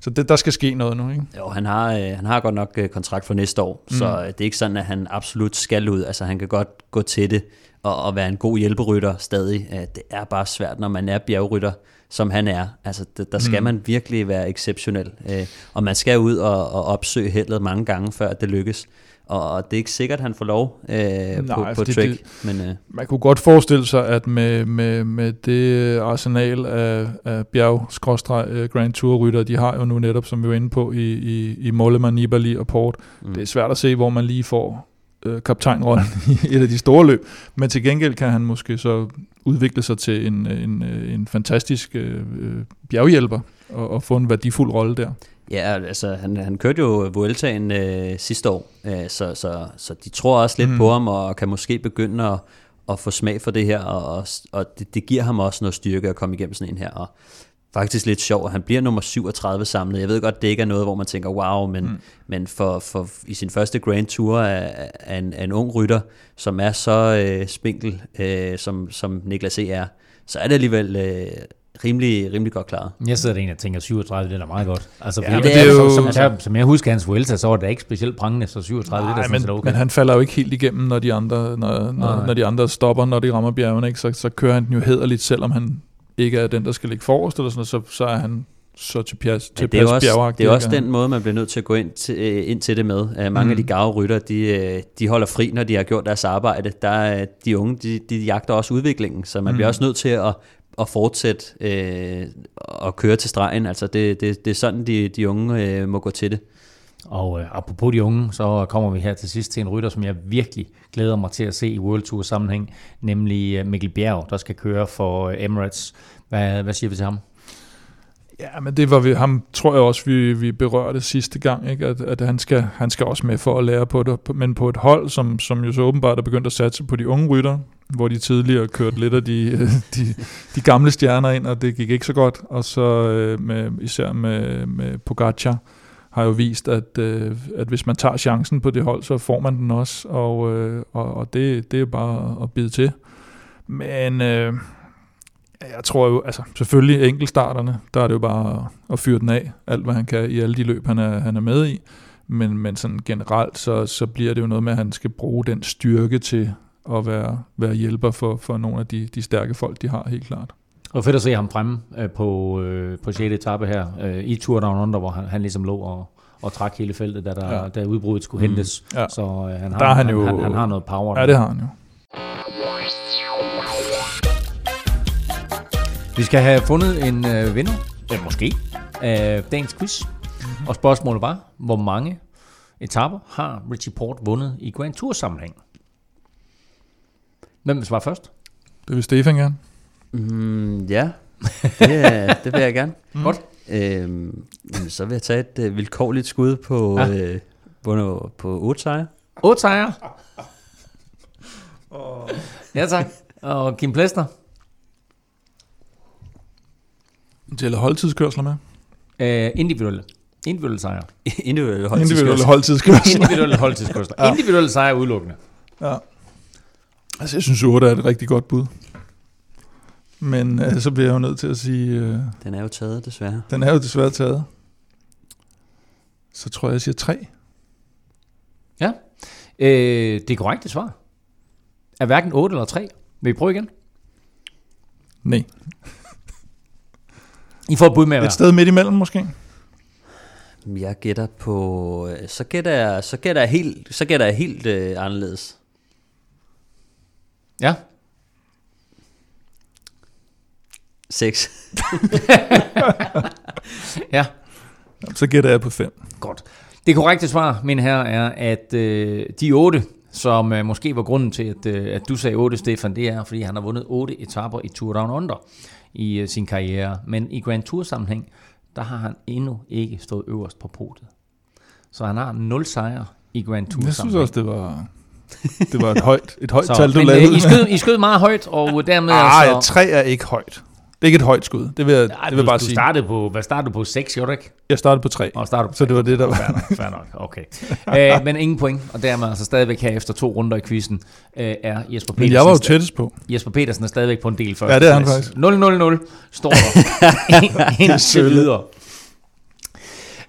så det, der skal ske noget nu, ikke? Jo, han har, øh, han har godt nok øh, kontrakt for næste år, mm. så øh, det er ikke sådan, at han absolut skal ud. Altså han kan godt gå til det og, og være en god hjælperytter stadig. Det er bare svært, når man er bjergrytter som han er. Altså, der skal mm. man virkelig være exceptionel. Øh, og man skal ud og, og opsøge heldet mange gange, før det lykkes. Og det er ikke sikkert, at han får lov øh, Nej, på, på det, trick. Men, øh. Man kunne godt forestille sig, at med, med, med det arsenal af, af bjerg øh, Grand Tour-rytter, de har jo nu netop, som vi var inde på, i, i, i Mollema, Nibali og Port. Mm. Det er svært at se, hvor man lige får øh, kaptajnrollen i et af de store løb. Men til gengæld kan han måske så udvikle sig til en, en, en fantastisk øh, bjerghjælper og, og få en værdifuld rolle der. Ja, altså han, han kørte jo Vueltaen øh, sidste år, øh, så, så, så de tror også lidt mm. på ham og kan måske begynde at, at få smag for det her, og, og, det, det giver ham også noget styrke at komme igennem sådan en her. Og faktisk lidt sjov, at han bliver nummer 37 samlet. Jeg ved godt, det ikke er noget, hvor man tænker, wow, men, mm. men for, for i sin første Grand Tour af, af, en, af en ung rytter, som er så øh, spinkel, øh, som, som Niklas E. er, så er det alligevel øh, rimelig, rimelig godt klaret. Jeg sidder derinde og tænker, 37, det er meget godt. Altså, ja, det, det er jo, som, som, som, jeg husker hans Vuelta, så var det ikke specielt prangende, så 37, nej, det er men, okay. men han falder jo ikke helt igennem, når de andre, når, når, når de andre stopper, når de rammer bjergene, ikke? Så, så kører han den jo hederligt, selvom han ikke er den, der skal ligge forrest, eller sådan, så, så er han så til, pjæs, til ja, det er også, Det er også den måde, man bliver nødt til at gå ind til, øh, ind til det med. Uh, mange mm. af de gave rytter, de, øh, de holder fri, når de har gjort deres arbejde. Der er, de unge, de, de jagter også udviklingen, så man mm. bliver også nødt til at, at fortsætte øh, at køre til stregen. Altså det, det, det er sådan, de, de unge øh, må gå til det. Og øh, apropos de unge, så kommer vi her til sidst til en rytter, som jeg virkelig glæder mig til at se i World Tour sammenhæng, nemlig øh, Mikkel Bjerg, der skal køre for øh, Emirates. Hvad, hvad siger vi til ham? Ja, men det var vi, ham tror jeg også, vi, vi berørte sidste gang, ikke? At, at han, skal, han skal også med for at lære på det, men på et hold, som, som jo så åbenbart er begyndt at satse på de unge rytter, hvor de tidligere kørte lidt af de, de, de gamle stjerner ind, og det gik ikke så godt, og så øh, med, især med, med Pogacar, har jo vist, at, øh, at hvis man tager chancen på det hold, så får man den også, og, øh, og, og det, det er jo bare at bide til. Men øh, jeg tror jo, altså selvfølgelig enkeltstarterne, der er det jo bare at fyre den af, alt hvad han kan i alle de løb, han er, han er med i. Men, men sådan generelt, så, så bliver det jo noget med, at han skal bruge den styrke til at være, være hjælper for, for nogle af de, de stærke folk, de har helt klart. Og fedt at se ham fremme øh, på, øh, på 6. etape her øh, i Tour Down Under, hvor han, han ligesom lå og, og trak hele feltet, da, der, ja. da udbruddet skulle mm. hentes. Ja. Så øh, han, har, der han, jo, han, han, han har noget power. Ja, det har han jo. Vi skal have fundet en øh, vinder, ja, måske, af dagens quiz. Mm-hmm. Og spørgsmålet var, hvor mange etaper har Richie Port vundet i Grand Tour sammenhæng? Hvem vil svare først? Det vil Stefan gerne. Mm, ja, det, det vil jeg gerne. Mm. Godt. Øhm, så vil jeg tage et uh, vilkårligt skud på, ja. øh, på, på 8 sejre. 8 sejre? oh. Ja tak. Og Kim Plester? Tæller holdtidskørsler med? Uh, individuelle. Individuelle sejre. individuelle holdtidskørsler. Individuelle holdtidskørsler. individuelle holdtidskørsler. ja. Individuelle sejre udelukkende. Ja. Altså, jeg synes 8 er et rigtig godt bud. Men uh, så bliver jeg jo nødt til at sige... Uh, den er jo taget, desværre. Den er jo desværre taget. Så tror jeg, jeg siger 3. Ja. Øh, det er korrekt, det svar. Er hverken 8 eller 3. Vil I prøve igen? Nej. I får et bud med at Et sted midt imellem måske? Jeg gætter på... øh, Så gætter jeg, så gætter jeg helt, så gætter jeg helt øh, anderledes. Ja. 6. Ja, Så gætter jeg på 5. godt. Det korrekte svar, mine herrer, er, at øh, de otte, som øh, måske var grunden til, at, øh, at du sagde 8, Stefan, det er, fordi han har vundet otte etaper i Tour Down Under i øh, sin karriere. Men i Grand Tour sammenhæng, der har han endnu ikke stået øverst på podiet. Så han har 0 sejre i Grand Tour Jeg synes også, det var, det var et højt, et højt Så, tal, du men, lavede. øh, I, skød, I skød meget højt, og dermed Ah, altså... 3 er ikke højt. Det er ikke et højt skud. Det vil jeg, Ej, det vil du, bare du sige. startede på, hvad startede du på? 6, gjorde du ikke? Jeg startede på 3. Og startede på Så det var det, der var. Fair nok, fair nok. Okay. øh, men ingen point, og dermed altså stadigvæk her efter to runder i quizzen, øh, er Jesper Petersen. Men jeg var jo tættest på. Jesper Petersen er stadigvæk på en del først. Ja, det er han faktisk. 0-0-0 står der indtil videre.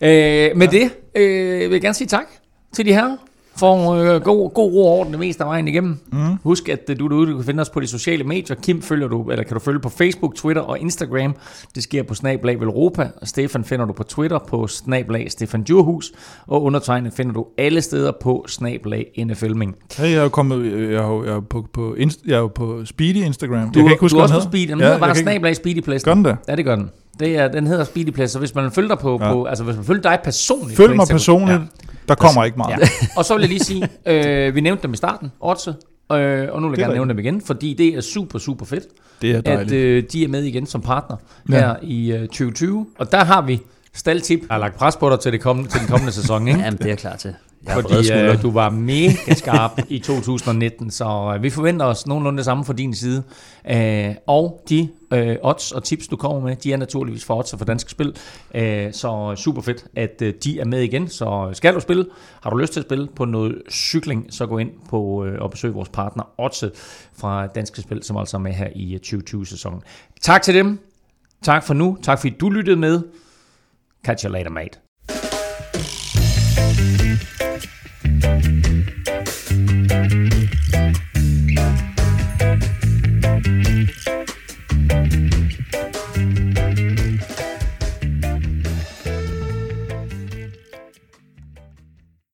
Øh, med det øh, vil jeg gerne sige tak til de her for øh, god, god ro og orden det meste af vejen igennem. Mm. Husk, at du derude du kan finde os på de sociale medier. Kim følger du, eller kan du følge på Facebook, Twitter og Instagram. Det sker på Snablag Velropa. Stefan finder du på Twitter på Snablag Stefan Djurhus. Og undertegnet finder du alle steder på Snablag NFLming. Hey, jeg er kommet, jeg er jeg er på, på, jeg er på Speedy Instagram. Du, jeg kan ikke huske, du er også på hedder. Speed. Den Ja, hedder bare Snablag Speedy Place. Gør den det? Ja, det gør den. Det er, den hedder Speedy Place, så hvis man følger dig på, ja. Ja. på altså hvis man følger dig personligt Følg mig personligt. Der kommer ikke meget. Ja. Og så vil jeg lige sige, øh, vi nævnte dem i starten, Otse, øh, og nu vil jeg er gerne nævne dem igen, fordi det er super, super fedt, Det er at dejligt. øh, de er med igen som partner Ja. her i øh, 2020. Og der har vi staldtip. Jeg har lagt pres på dig til, det kommende, til den kommende sæson, ikke? Jamen, det er jeg klar til. Jeg Fordi øh, du var mega skarp i 2019, så øh, vi forventer os nogenlunde det samme fra din side. Øh, og de øh, odds og tips, du kommer med, de er naturligvis for odds og for danske spil. Øh, så super fedt, at øh, de er med igen. Så skal du spille, har du lyst til at spille på noget cykling, så gå ind på øh, og besøg vores partner Odds fra Danske Spil, som altså er med her i øh, 2020-sæsonen. Tak til dem. Tak for nu. Tak fordi du lyttede med. Catch you later, mate.